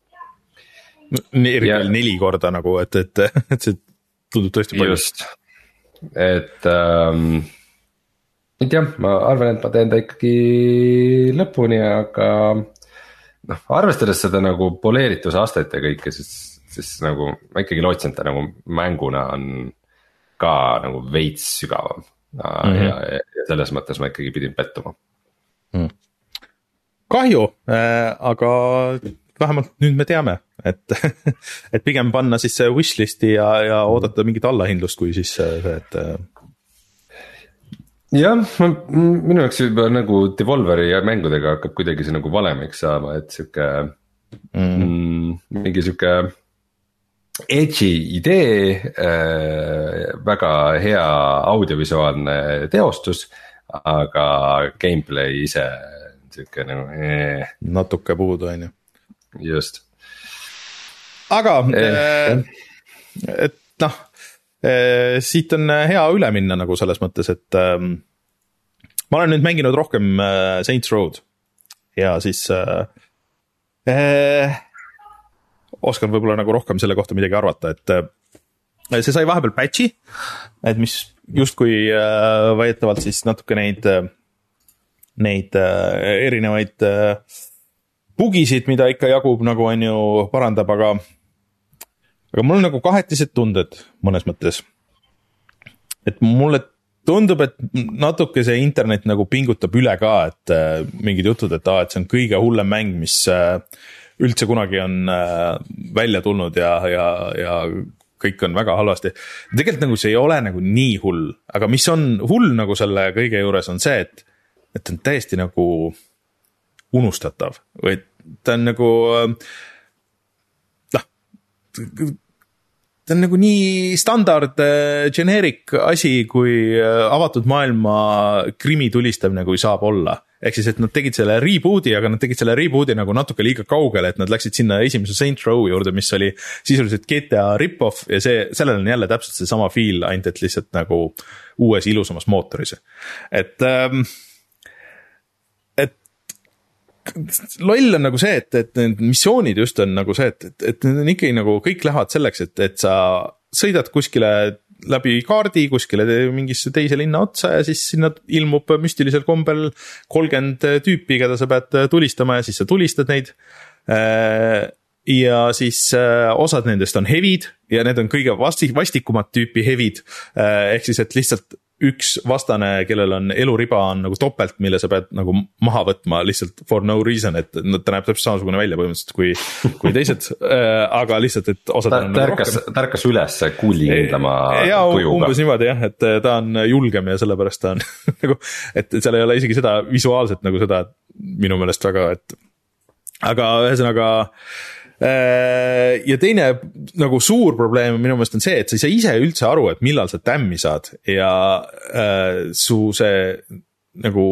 eriti veel neli korda nagu, et, et, [laughs] et see tundub tõesti palju. just, et ähm, et jah, ma arvan, et ma teen ta ikkagi lõpuni, aga noh, arvestades seda nagu poleerituse astet ja kõike, siis, siis nagu ma ikkagi lootsin, et ta nagu mänguna on ka nagu veits sügavam mm. -hmm. ja, ja selles mõttes ma ikkagi pidin pettuma mm.. kahju äh,, aga vähemalt nüüd me teame, et, [laughs] et pigem panna siis see wishlist'i ja, ja oodata mingit allahindlust, kui siis see, et jah, minu jaoks juba nagu Devolveri mängudega hakkab kuidagi see nagu valemiks saama, et sihuke mm. mm, mingi sihuke edgy idee äh,, väga hea audiovisuaalne teostus, aga gameplay ise sihuke nagu eh.. natuke puudu, on ju. just. aga eh, et noh Eh, siit on hea üle minna nagu selles mõttes, et ähm, ma olen nüüd mänginud rohkem äh, Saints Road ja siis äh, äh, oskan võib-olla nagu rohkem selle kohta midagi arvata, et äh, see sai vahepeal patch'i, et mis justkui äh, väidetavalt siis natuke neid äh,, neid erinevaid bugisid, mida ikka jagub nagu on ju, parandab, aga aga mul on nagu kahetised tunded mõnes mõttes. et mulle tundub, et natuke see internet nagu pingutab üle ka, et mingid jutud, et aa, et see on kõige hullem mäng, mis äh, üldse kunagi on äh, välja tulnud ja, ja, ja kõik on väga halvasti. tegelikult nagu see ei ole nagu nii hull, aga mis on hull nagu selle kõige juures on see, et, et on täiesti nagu unustatav või ta on nagu äh, ta on nagu nii standard äh, generic asi, kui avatud maailma krimi tulistamine, kui saab olla. Ehk siis, et nad tegid selle reboot'i, aga nad tegid selle reboot'i nagu natuke liiga kaugele, et nad läksid sinna esimese Saint Row juurde, mis oli sisuliselt GTA rip-off ja see, sellel on jälle täpselt seesama feel, ainult et lihtsalt nagu uues ilusamas mootoris. et ähm, loll on nagu see, et, et need missioonid just on nagu see, et, et, et need on ikkagi nagu kõik lähevad selleks, et, et sa sõidad kuskile läbi kaardi kuskile mingisse teise linna otsa ja siis sinna ilmub müstilisel kombel kolmkümmend tüüpi, keda sa pead tulistama ja siis sa tulistad neid. Äh, ja siis äh, osad nendest on hevid ja need on kõige vasti-, vastikumat tüüpi hevid. Äh, ehk siis, et lihtsalt üks vastane, kellel on eluriba on nagu topelt, mille sa pead nagu maha võtma lihtsalt for no reason, et no ta näeb täpselt samasugune välja põhimõtteliselt kui, kui teised äh,. aga lihtsalt, et osad ta, on nagu tärkas, rohkem. ta ärkas üles kuulikindlama kujuga. umbes niimoodi jah, et äh, ta on julgem ja sellepärast ta on [laughs] nagu, et seal ei ole isegi seda visuaalselt nagu seda minu meelest väga, et. aga ühesõnaga Äh, ja teine nagu suur probleem minu meelest on see, et sa ei saa ise üldse aru, et millal sa tämmi saad. Ja äh, su see nagu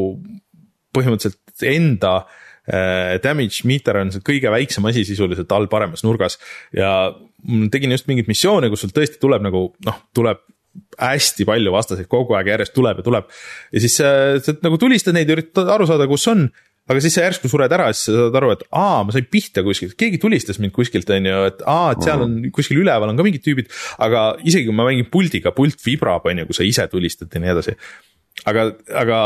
põhimõtteliselt enda äh, damage meter on see kõige väiksem asi sisuliselt all paremas nurgas. Ja tegin just mingeid missioone, kus sul tõesti tuleb nagu noh, tuleb hästi palju vastaseid kogu aeg järjest tuleb ja tuleb. ja siis äh, sa nagu tulistad neid üritad aru saada, kus on aga siis sa järsku sured ära, siis sa saad aru, et aa, ma sain pihta kuskilt, keegi tulistas mind kuskilt, on ju, et aa, et seal on kuskil üleval on ka mingid tüübid. aga isegi kui ma mängin puldiga, pult vibrab, on ju, kui sa ise tulistad ja nii edasi. aga, aga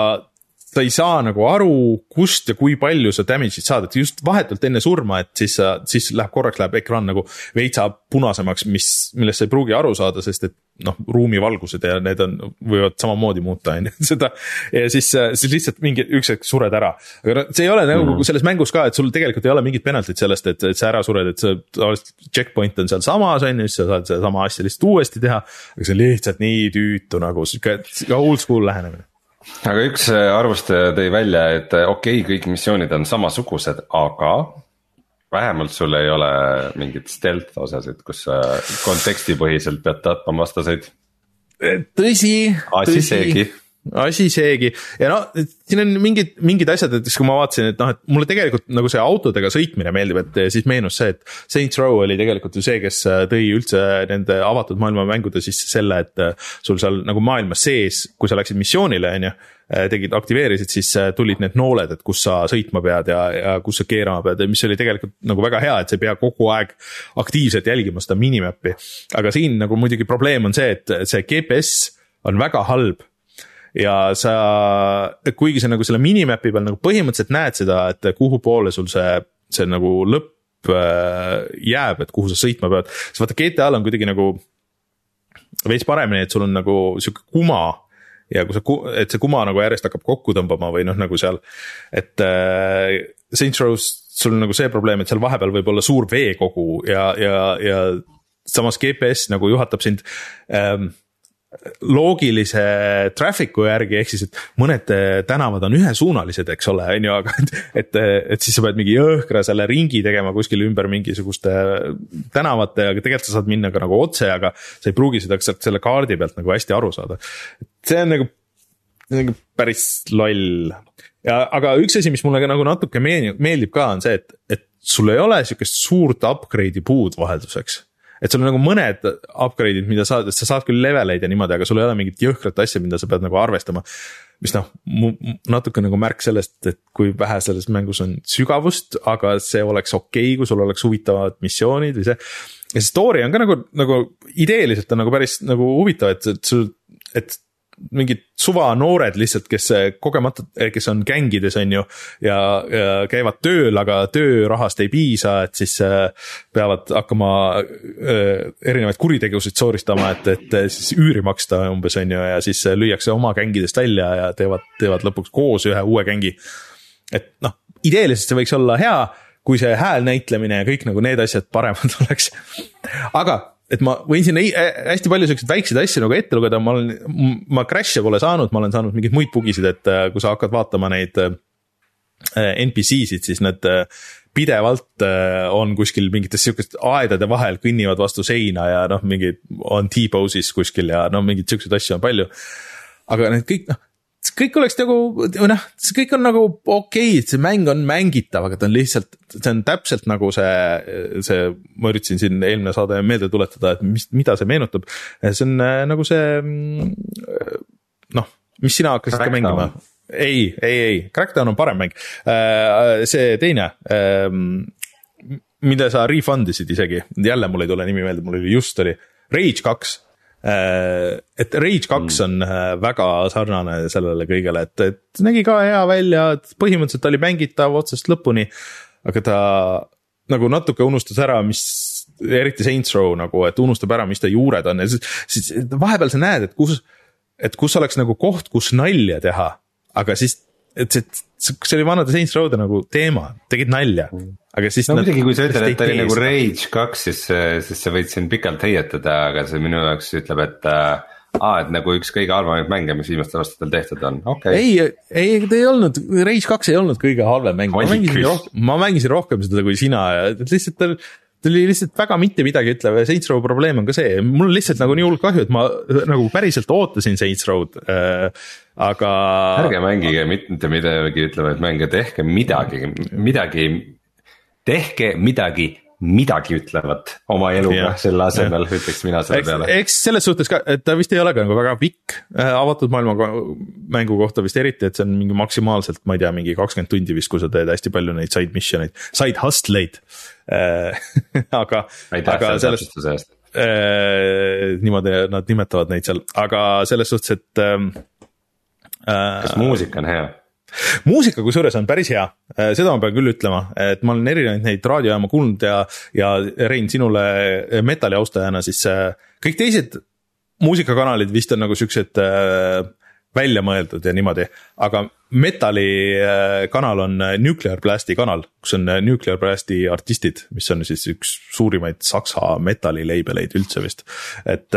sa ei saa nagu aru, kust ja kui palju sa damage'it saad, et just vahetult enne surma, et siis sa, siis läheb korraks läheb ekraan nagu veitsa punasemaks, mis, millest sa ei pruugi aru saada, sest et noh, ruumivalgused ja need on, võivad samamoodi muuta, on ju, seda. ja siis, siis lihtsalt mingi üks hetk sured ära. aga noh, see ei ole nagu mm -hmm. selles mängus ka, et sul tegelikult ei ole mingit penaltit sellest, et, et sa ära sured, et see tavaliselt checkpoint on sealsamas, on ju, siis sa saad sedasama asja lihtsalt uuesti teha. aga see on lihtsalt nii tüütu nagu sihuke old school lähenemine aga üks äh, arvustaja tõi välja, et äh, okei okay,, kõik missioonid on samasugused, aga vähemalt sul ei ole mingit stealth osasid, kus sa kontekstipõhiselt pead tapma vastaseid. tõsi, tõsi asi seegi ja no siin on mingid, mingid asjad, et siis kui ma vaatasin, et noh, et mulle tegelikult nagu see autodega sõitmine meeldib, et siis meenus see, et Saints Row oli tegelikult ju see, kes tõi üldse nende avatud maailma mängude sisse selle, et sul seal nagu maailmas sees, kui sa läksid missioonile, on ju tegid, aktiveerisid, siis tulid need nooled, et kus sa sõitma pead ja, ja kus sa keerama pead ja mis oli tegelikult nagu väga hea, et sa ei pea kogu aeg aktiivselt jälgima seda minimap'i. aga siin nagu muidugi probleem on see, et see GPS on väga halb ja sa, kuigi sa nagu selle minimap'i peal nagu põhimõtteliselt näed seda, et kuhu poole sul see, see nagu lõpp äh, jääb, et kuhu sa sõitma pead, siis vaata GTA-l on kuidagi nagu veits paremini, et sul on nagu sihuke kuma ja kui sa, et see kuma nagu järjest hakkab kokku tõmbama või noh, nagu seal, et äh, Saints Row's sul on nagu see probleem, et seal vahepeal võib olla suur veekogu ja, ja, ja samas GPS nagu juhatab sind ähm, loogilise traffic'u järgi, ehk siis, et mõned äh, tänavad on ühesuunalised, eks ole, on ju, aga et, et, et siis sa pead mingi jõhkra selle ringi tegema kuskil ümber mingisuguste tänavate, aga tegelikult sa saad minna ka nagu otse, aga sa ei pruugi seda sealt selle kaardi pealt nagu hästi aru saada. see on nagu, nagu päris loll. ja, aga üks asi, mis mulle ka nagu natuke meeldib ka, on see, et, et sul ei ole sihukest suurt upgrade'i puud vahelduseks et sul on nagu mõned upgrade'id, mida saad, sa saad küll leveleid ja niimoodi, aga sul ei ole mingit jõhkrat asja, mida sa pead nagu arvestama. mis noh, natuke nagu märk sellest, et kui vähe selles mängus on sügavust, aga see oleks okei okay,, kui sul oleks huvitavad missioonid või see. ja see story on ka nagu, nagu ideeliselt on nagu päris nagu huvitav, et, et sul, et mingid suvanoored lihtsalt, kes kogemata, kes on gängides, on ju. ja, ja käivad tööl, aga töörahast ei piisa, et siis äh, peavad hakkama äh, erinevaid kuritegevusid sooristama, et, et siis üüri maksta umbes, on ju, ja siis lüüakse oma gängidest välja ja teevad, teevad lõpuks koos ühe uue gängi. et noh, ideeliselt see võiks olla hea kui see hääl näitlemine ja kõik nagu need asjad paremad [laughs] oleks. aga et ma võin siin hästi palju siukseid väikseid asju nagu ette lugeda, ma olen, ma crash'e pole saanud, ma olen saanud mingeid muid bugisid, et äh, kui sa hakkad vaatama neid äh, NPC-sid, siis äh, pidevalt on kuskil mingites sihukeste aedade vahel kõnnivad vastu seina ja noh, mingid on T-pose'is kuskil ja no mingeid siukseid asju on palju. aga need kõik noh kõik oleks nagu, või noh, see kõik on nagu okei okay,, et see mäng on mängitav, aga ta on lihtsalt, see on täpselt nagu see, see, ma üritasin siin eelmine saade meelde tuletada, et mis, mida see meenutab. see on äh, nagu see mm, noh, mis sina hakkasid ka mängima. ei, ei, ei, Crackdown on parem mäng. Äh, see teine ähm, mida sa refund isid isegi, jälle mul ei tule nimi meelde, mul oli just oli Rage kaks Äh, et Rage kaks mm. on äh, väga sarnane sellele kõigele, et, et nägi ka hea välja, et põhimõtteliselt oli mängitav otsast lõpuni. aga ta nagu natuke unustas ära, mis, eriti Saints Row nagu, et unustab ära, mis ta juured on ja siis, siis vahepeal sa näed, et kus, et kus oleks nagu koht, kus nalja teha, aga siis et see, see oli vanade Saints Row'de nagu teema, tegid nalja, aga siis. no muidugi, kui sa ütled, et ta oli nagu Rage kaks, siis, siis sa võid siin pikalt heietada, aga see minu jaoks ütleb, et äh, aa, et nagu üks kõige halvemaid mänge, mis viimastel aastatel tehtud on, okei. Okay.. ei, ei, ta ei olnud, Rage kaks ei olnud kõige halvem mäng, ma mängisin rohkem, ma mängisin rohkem seda kui sina. Ja lihtsalt tal ta oli lihtsalt väga mitte midagi ütlev ja Saints Row probleem on ka see, mul on lihtsalt nagu nii hull kahju, et ma nagu päriselt ootasin Saints Row'd äh,, aga. ärge mängige mitte midagi ütlevaid mänge, tehke midagi, midagi, tehke midagi midagi ütlevat oma eluga selle asemel, ütleks mina selle eks, peale. eks selles suhtes ka, et ta vist ei ole ka nagu väga pikk äh, avatud maailma mängu kohta vist eriti, et see on mingi maksimaalselt, ma ei tea, mingi kakskümmend tundi vist, kui sa teed hästi palju neid side mission eid, side hustle eid äh, [laughs] aga. aitäh selle täpsustuse eest. Äh, niimoodi nad nimetavad neid seal, aga selles suhtes, et ähm,. kas muusika on hea? Muusika kusjuures on päris hea, äh, seda ma pean küll ütlema, et ma olen erinevaid neid raadiojaamu kuulnud ja, ja Rein, sinule metali austajana siis äh, kõik teised muusikakanalid vist on nagu siuksed äh, välja mõeldud ja niimoodi, aga metali kanal on Nuclear Blasti kanal, kus on Nuclear Blasti artistid, mis on siis üks suurimaid saksa metali label eid üldse vist. et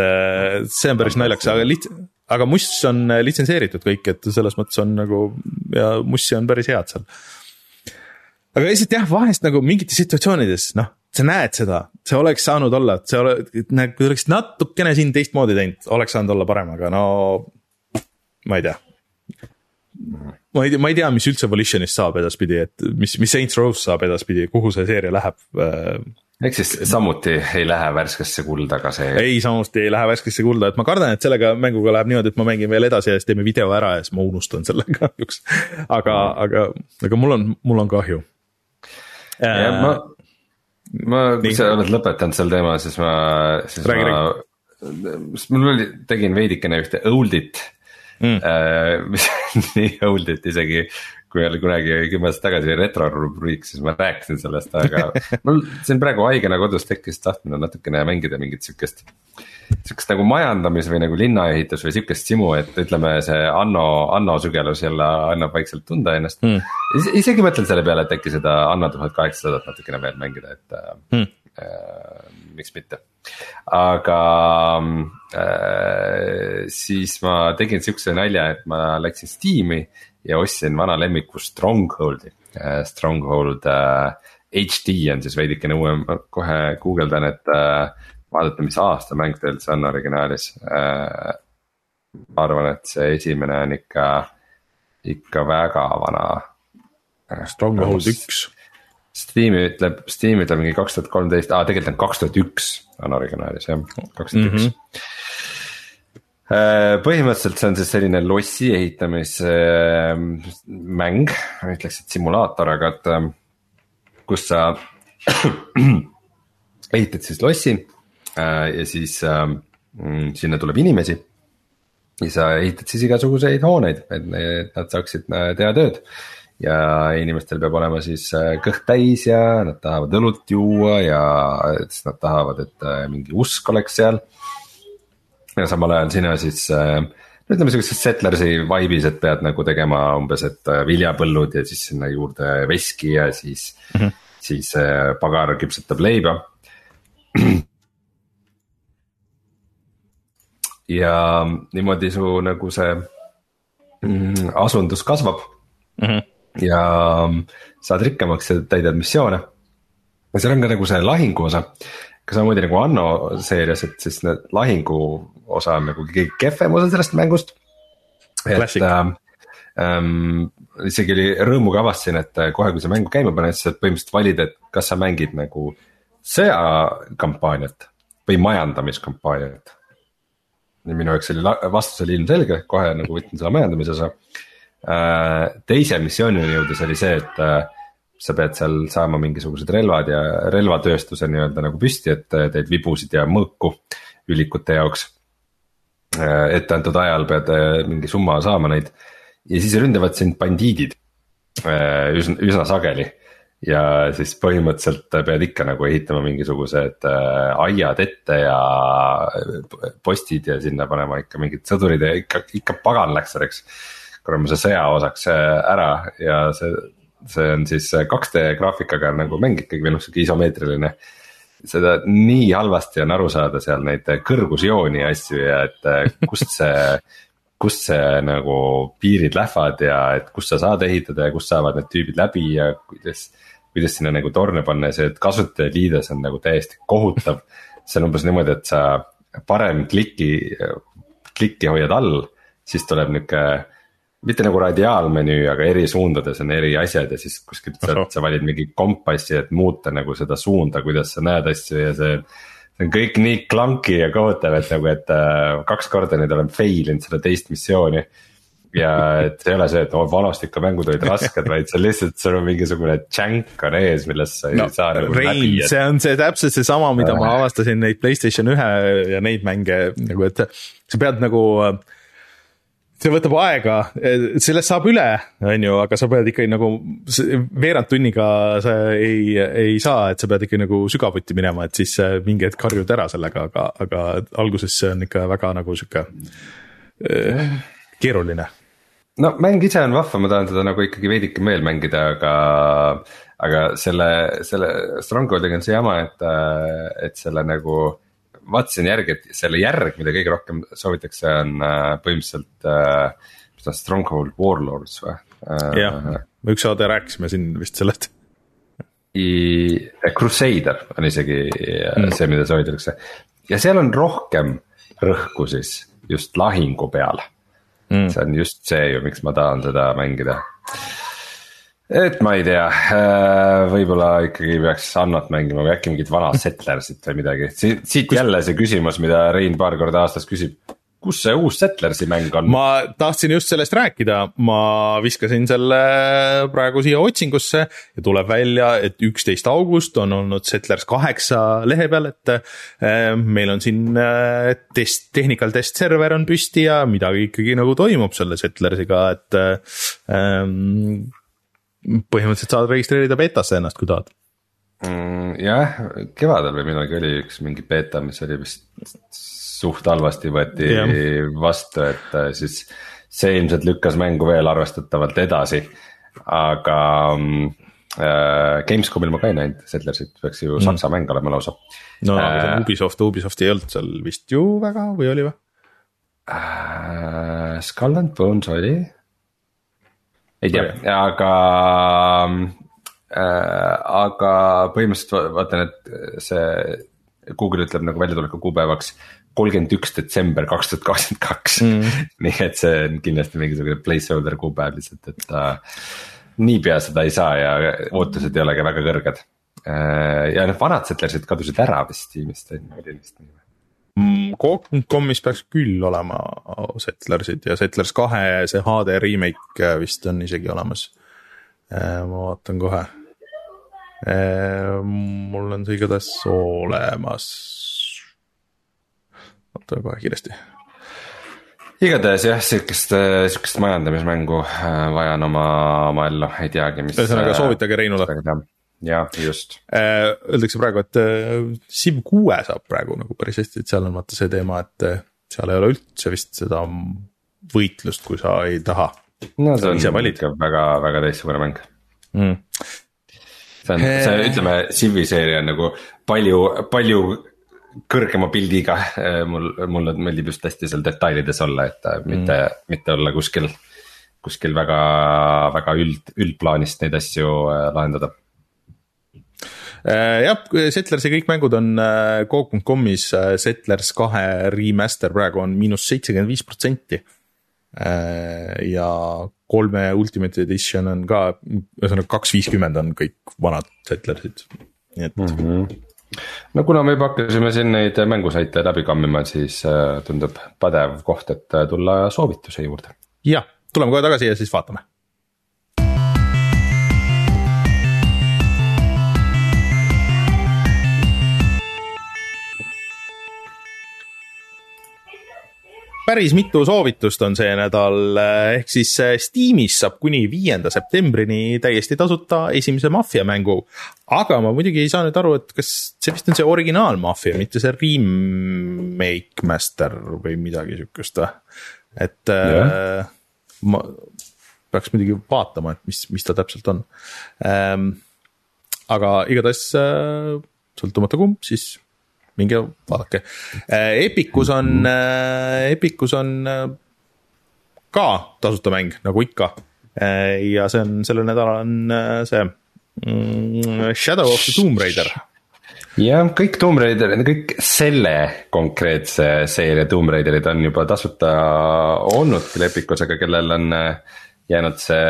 see on päris naljakas, aga lihtsalt aga Muss on äh, litsenseeritud kõik, et selles mõttes on nagu ja Mussi on päris head seal. aga lihtsalt jah, vahest nagu mingites situatsioonides, noh, sa näed seda, see oleks saanud olla, et see ole, nagu kui oleks natukene siin teistmoodi teinud, oleks saanud olla parem, aga no ma ei tea ma ei tea, ma ei tea, mis üldse Volitionist saab edaspidi, et mis, mis Saints Row's saab edaspidi, kuhu see seeria läheb äh, ehk siis samuti ei lähe värskesse kulda ka see. ei, samuti ei lähe värskesse kulda, et ma kardan, et sellega mänguga läheb niimoodi, et ma mängin veel edasi ja siis teeme video ära ja siis ma unustan selle kahjuks. [laughs] aga, aga, aga mul on, mul on kahju. ma, ma, kui sa oled lõpetanud sel teemal, siis ma, siis räägi, ma, sest mul oli, tegin veidikene ühte old'it mm.. mis on [laughs] nii old'it isegi kui oli kunagi kümme aastat tagasi retro rubriik, siis ma rääkisin sellest, aga [laughs] mul siin praegu haigena kodus tekkis tahtmine natukene mängida mingit sihukest. Sihukest nagu majandamis või nagu linnaehitus või sihukest simu, et ütleme, see Anno, Anno sügelus jälle annab vaikselt tunda ennast mm.. isegi mõtlen selle peale, et äkki seda Anno tuhat kaheksasadat natukene veel mängida, et mm. äh, miks mitte. aga äh, siis ma tegin sihukese nalja, et ma läksin Steam'i ja ostsin vana lemmiku Strongholdi, äh, Stronghold äh, HD on siis veidikene uuem, kohe guugeldan, et äh, vaadata, mis aasta mäng üldse on originaalis äh,. ma arvan, et see esimene on ikka, ikka väga vana. Äh, Stronghold üks. Steam ütleb, Steam ütleb mingi kaks tuhat kolmteist, aa tegelikult on kaks tuhat üks on originaalis jah, kaks tuhat üks mhm. Äh, põhimõtteliselt see on siis selline lossi ehitamismäng, ma ütleks, et simulaator, aga et ähm, kus sa [clears throat] ehitad siis lossi äh, ja siis ähm, sinna tuleb inimesi. ja sa ehitad siis igasuguseid hooneid, et nad saaksid äh, teha tööd. Ja inimestel peab olema siis kõht täis ja nad tahavad õlut juua ja siis nad tahavad, et mingi usk oleks seal ja samal ajal sina siis äh, ütleme sihukeses settlersi vibe'is, et pead nagu tegema umbes, et äh, viljapõllud ja siis sinna juurde veski ja siis mm, -hmm. siis äh, pagar küpsetab leiba. ja niimoodi su nagu see mm, asundus kasvab mm. -hmm. ja saad rikkamaks ja täidad missioone. ja seal on ka nagu see lahingu osa, ka samamoodi nagu Anno seerias, et siis need lahingu osa on nagu kõige kehvem osa sellest mängust. et ähm, ähm, isegi oli rõõmuga avastasin, et äh, kohe, kui sa mängu käima paned, siis saad põhimõtteliselt valida, et kas sa mängid nagu sõjakampaaniat või majandamiskampaaniat. ja minu jaoks oli vastus oli ilmselge, kohe nagu võtsin selle majandamise osa. Äh, teise missioonini jõudes oli see, et äh, sa pead seal saama mingisugused relvad ja relvatööstuse nii-öelda nagu püsti, et teed vibusid ja mõõku ülikute jaoks. Äh, etteantud ajal pead äh, mingi summa saama neid ja siis ründavad sind bandiidid äh, üsna, üsna sageli. ja siis põhimõtteliselt pead ikka nagu ehitama mingisugused aiad ette ja postid ja sinna panema ikka mingid sõdurid ja ikka, ikka pagan läks selleks kuramuse sõja osaks ära ja see see on siis 2D graafikaga nagu mäng ikkagi või noh, sihuke isomeetriline. seda nii halvasti on aru saada seal neid kõrgusjooni ja asju ja et äh, kust see, [laughs] kust see nagu piirid lähevad ja et kust sa saad ehitada ja kust saavad need tüübid läbi ja kuidas. kuidas sinna nagu torne panna ja see, et kasutajaliides on nagu täiesti kohutav. see on umbes niimoodi, et sa parem kliki, klikki hoiad all, siis tuleb nihuke mitte nagu radiaalmenüü, aga eri suundades on eri asjad ja siis kuskilt sealt sa valid mingi kompassi, et muuta nagu seda suunda, kuidas sa näed asju ja see. see on kõik nii clunky ja kohutav, et nagu, et äh, kaks korda nüüd olen fail inud seda teist missiooni. ja et ei ole see, et oh vanasti ikka mängud olid rasked, vaid see on lihtsalt, sul on mingisugune jank on ees, millest sa ei no, saa nagu Rein, läbi. see on see täpselt seesama, mida ma avastasin neid Playstation ühe ja neid mänge nagu, et sa pead nagu äh, see võtab aega, sellest saab üle, on ju, aga sa pead ikkagi nagu veerand tunniga sa ei, ei saa, et sa pead ikka nagu sügavuti minema, et siis mingi hetk harjud ära sellega, aga, aga alguses see on ikka väga nagu sihuke äh, keeruline. no mäng ise on vahva, ma tahan seda nagu ikkagi veidike veel mängida, aga, aga selle, selle Strongholdiga on see jama, et, et selle nagu vaatasin järgi, et selle järg, mida kõige rohkem soovitakse, on äh, põhimõtteliselt äh,, mis ta on, Stronghold Warlords või äh,? jah, üks saade rääkisime siin vist sellest. Crusader on isegi äh, mm. see, mida soovitatakse ja seal on rohkem rõhku siis just lahingu peale mm.. see on just see ju, miks ma tahan seda mängida et ma ei tea, äh, võib-olla ikkagi peaks Annot mängima või äkki mingit vana Settlersit või midagi, siit, Kus... jälle see küsimus, mida Rein paar korda aastas küsib. kus see uus Settlersi mäng on? ma tahtsin just sellest rääkida, ma viskasin selle praegu siia otsingusse ja tuleb välja, et üksteist august on olnud Settlers kaheksa lehe peal, et äh, meil on siin äh, test, technical test server on püsti ja midagi ikkagi nagu toimub selle Settlersiga, et ähm, põhimõtteliselt saad registreerida betasse ennast, kui tahad mm,. jah, kevadel või millalgi oli üks mingi beta, mis oli vist suht halvasti võeti ja. vastu, et äh, siis see ilmselt lükkas mängu veel arvestatavalt edasi. aga äh, Gamescomil ma ka ei näinud, Settlersit peaks ju mm. saksa mäng olema lausa. no äh, Ubisoft, Ubisoft ei olnud seal vist ju väga või oli või äh,? Skull and Bones oli ei tea, aga äh,, aga põhimõtteliselt vaatan, et see Google ütleb nagu väljatuleku kuupäevaks kolmkümmend üks detsember kaks tuhat kakskümmend kaks. Mm. [laughs] nii et see on kindlasti mingisugune placeholder kuupäev lihtsalt, et äh, niipea seda ei saa ja ootused ei ole ka väga kõrged äh,. ja noh, vanad Settlersid kadusid ära vist tiimist oli vist nii või? Coop.com'is peaks küll olema Settlersid ja Settlers kahe see HD remake äh, vist on isegi olemas. Äh, ma vaatan kohe. Äh, mul on see igatahes olemas. vaatame kohe kiiresti igatahes jah, sihukest, sihukest majandamismängu vajan oma, oma ellu, ei teagi, mis. ühesõnaga soovitage Reinule jah, just. Äh, öeldakse praegu, et äh, Civ kuue saab praegu nagu päris hästi, et seal on vaata see teema, et äh, seal ei ole üldse vist seda võitlust, kui sa ei taha. no see on ikka väga, väga teistsugune mäng mm.. see on, see ütleme, Civi seeria on nagu palju, palju kõrgema pildiga, mul, mulle meeldib just hästi seal detailides olla, et mitte mm., mitte olla kuskil, kuskil väga, väga üld, üldplaanist neid asju lahendada Äh, jah, Settlersi kõik mängud on Go.com'is, äh, äh, Settlers kahe remaster praegu on miinus seitsekümmend viis protsenti. ja kolme Ultimate Edition on ka, ühesõnaga kaks viiskümmend on kõik vanad Settlersid, nii et mm. -hmm no kuna me juba hakkasime siin neid mängusaite läbi kammima, siis tundub pädev koht, et tulla soovituse juurde. jah, tuleme kohe tagasi ja siis vaatame päris mitu soovitust on see nädal, ehk siis eh, Steamis saab kuni viienda septembrini täiesti tasuta esimese Mafia mängu. aga ma muidugi ei saa nüüd aru, et kas see vist on see originaal Mafia, mitte see remake master või midagi sihukest või, et yeah. äh, ma peaks muidugi vaatama, et mis, mis ta täpselt on ähm,. aga igatahes äh, sõltumata kumb, siis minge vaadake. Äh, Epicus on, äh, Epicus on äh, ka tasuta mäng, nagu ikka. ja see on, sellel nädalal on see mm,. Shadow of the Tomb Raider jah, kõik Tomb Raiderid, kõik selle konkreetse seeria Tomb Raiderid on juba tasuta olnud küll Epicus, aga kellel on jäänud see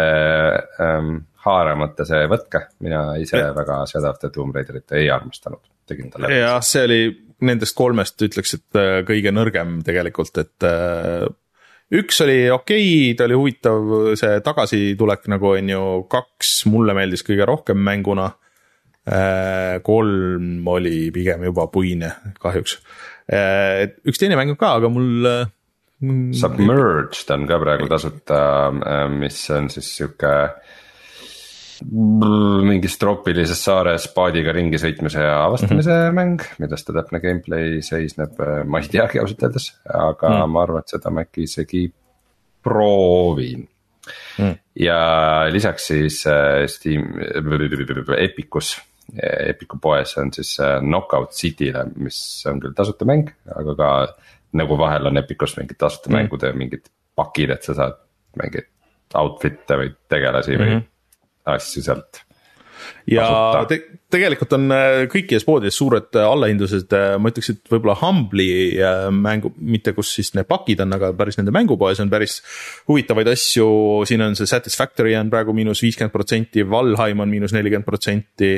ähm, haaramata see võtke, mina ise ja. väga Shadow of the Tomb Raiderit ei armastanud, tegin talle. jah, see oli nendest kolmest ütleks, et äh, kõige nõrgem tegelikult, et äh, üks oli okei okay,, ta oli huvitav, see tagasitulek nagu on ju, kaks mulle meeldis kõige rohkem mänguna Äh, kolm oli pigem juba puine, kahjuks. Üks teine mäng on ka, aga mul. Submerged on ka praegu tasuta, mis on siis sihuke mingis troopilises saares paadiga ringi sõitmise ja avastamise mm -hmm. mäng, milles ta täpne gameplay seisneb, ma ei teagi ausalt öeldes, aga mm -hmm. ma arvan, et seda ma äkki isegi proovin mm.. ja lisaks siis Steam, Epicus Epiku poes on siis äh, Knockout City'le, mis on küll tasuta mäng, aga ka nagu vahel on Epicus mingid tasuta mm. mängude mingid pakid, et sa saad mingeid outfit'e või tegelasi või mm -hmm. Asju sealt ja te, tegelikult on äh, kõikides poodides suured äh, allahindlused, ma ütleks, et võib-olla Humble'i mängu, mitte kus siis need pakid on, aga päris nende mängupoes on päris huvitavaid asju. siin on see Satisfactory on praegu miinus viiskümmend protsenti, Valheim on miinus nelikümmend protsenti.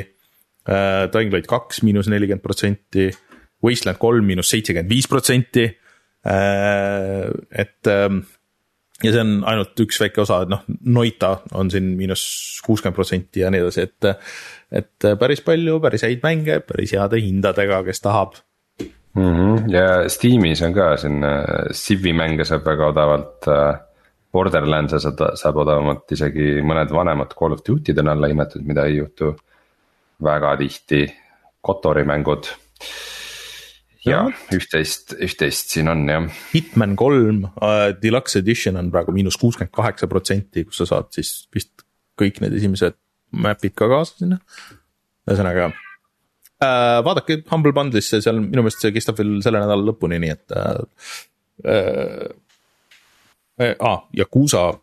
Äh, Dying Light kaks miinus nelikümmend protsenti, Wasteland kolm miinus seitsekümmend viis protsenti. Äh, et ähm, ja see on ainult üks väike osa, et noh, Noita on siin miinus kuuskümmend protsenti ja nii edasi, et. et päris palju päris häid mänge, päris heade hindadega, kes tahab mm. -hmm. ja Steamis on ka siin äh, Civi mänge saab väga odavalt. Borderlands'e saab, saab odavamalt, isegi mõned vanemad Call of Duty'd on alla hinnatud, mida ei juhtu väga tihti Kotori mängud. Ja üht-teist, üht-teist siin on jah. Hitman kolm uh, deluxe edition on praegu miinus kuuskümmend kaheksa protsenti, kus sa saad siis vist kõik need esimesed map'id ka kaasa sinna. ühesõnaga uh, vaadake Humble Bundle'isse, seal minu meelest see kestab veel selle nädala lõpuni, nii et uh,. Uh, ah, Yakuusa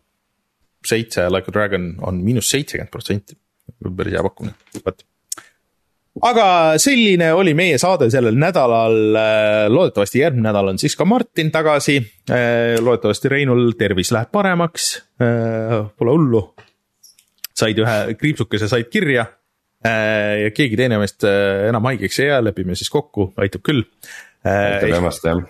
seitse Like a Dragon on miinus seitsekümmend protsenti, päris hea pakkumine, vot aga selline oli meie saade sellel nädalal. loodetavasti järgmine nädal on siis ka Martin tagasi. loodetavasti Reinul tervis läheb paremaks. Pole hullu. said ühe kriipsukese, said kirja. ja keegi teine meist enam haigeks ei jää, lepime siis kokku, aitab küll. aitab emast jah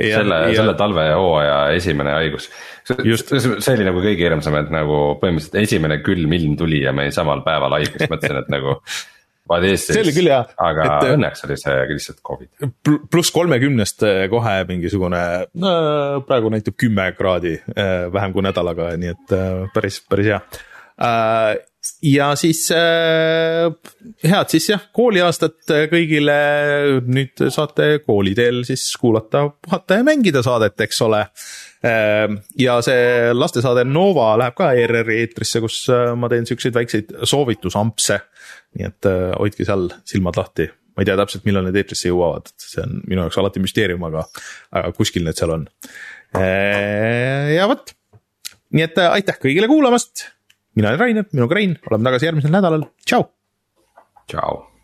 ja, selle ja..., selle talve ja hooaja esimene haigus. see oli nagu kõige hirmsam, et nagu põhimõtteliselt esimene külm ilm tuli ja me samal päeval haigeks, mõtlesin, et nagu [laughs] vaid Eestis. see oli küll hea. aga et, õnneks oli see lihtsalt Covid. pluss kolmekümnest eh, kohe mingisugune, praegu näitab kümme kraadi eh, vähem kui nädalaga, nii et päris, päris hea. ja siis head siis jah, kooliaastat kõigile, nüüd saate kooli teel siis kuulata, puhata ja mängida saadet, eks ole ja see lastesaade Nova läheb ka ERR-i eetrisse, kus ma teen siukseid väikseid soovitusampse. Nii et äh, hoidke seal silmad lahti, ma ei tea täpselt, millal need eetrisse jõuavad, see on minu jaoks alati müsteerium, aga, aga kuskil need seal on. Äh, ja vot, nii et äh, aitäh kõigile kuulamast. mina olen Rainer, minuga Rein, oleme tagasi järgmisel nädalal, tšau. tšau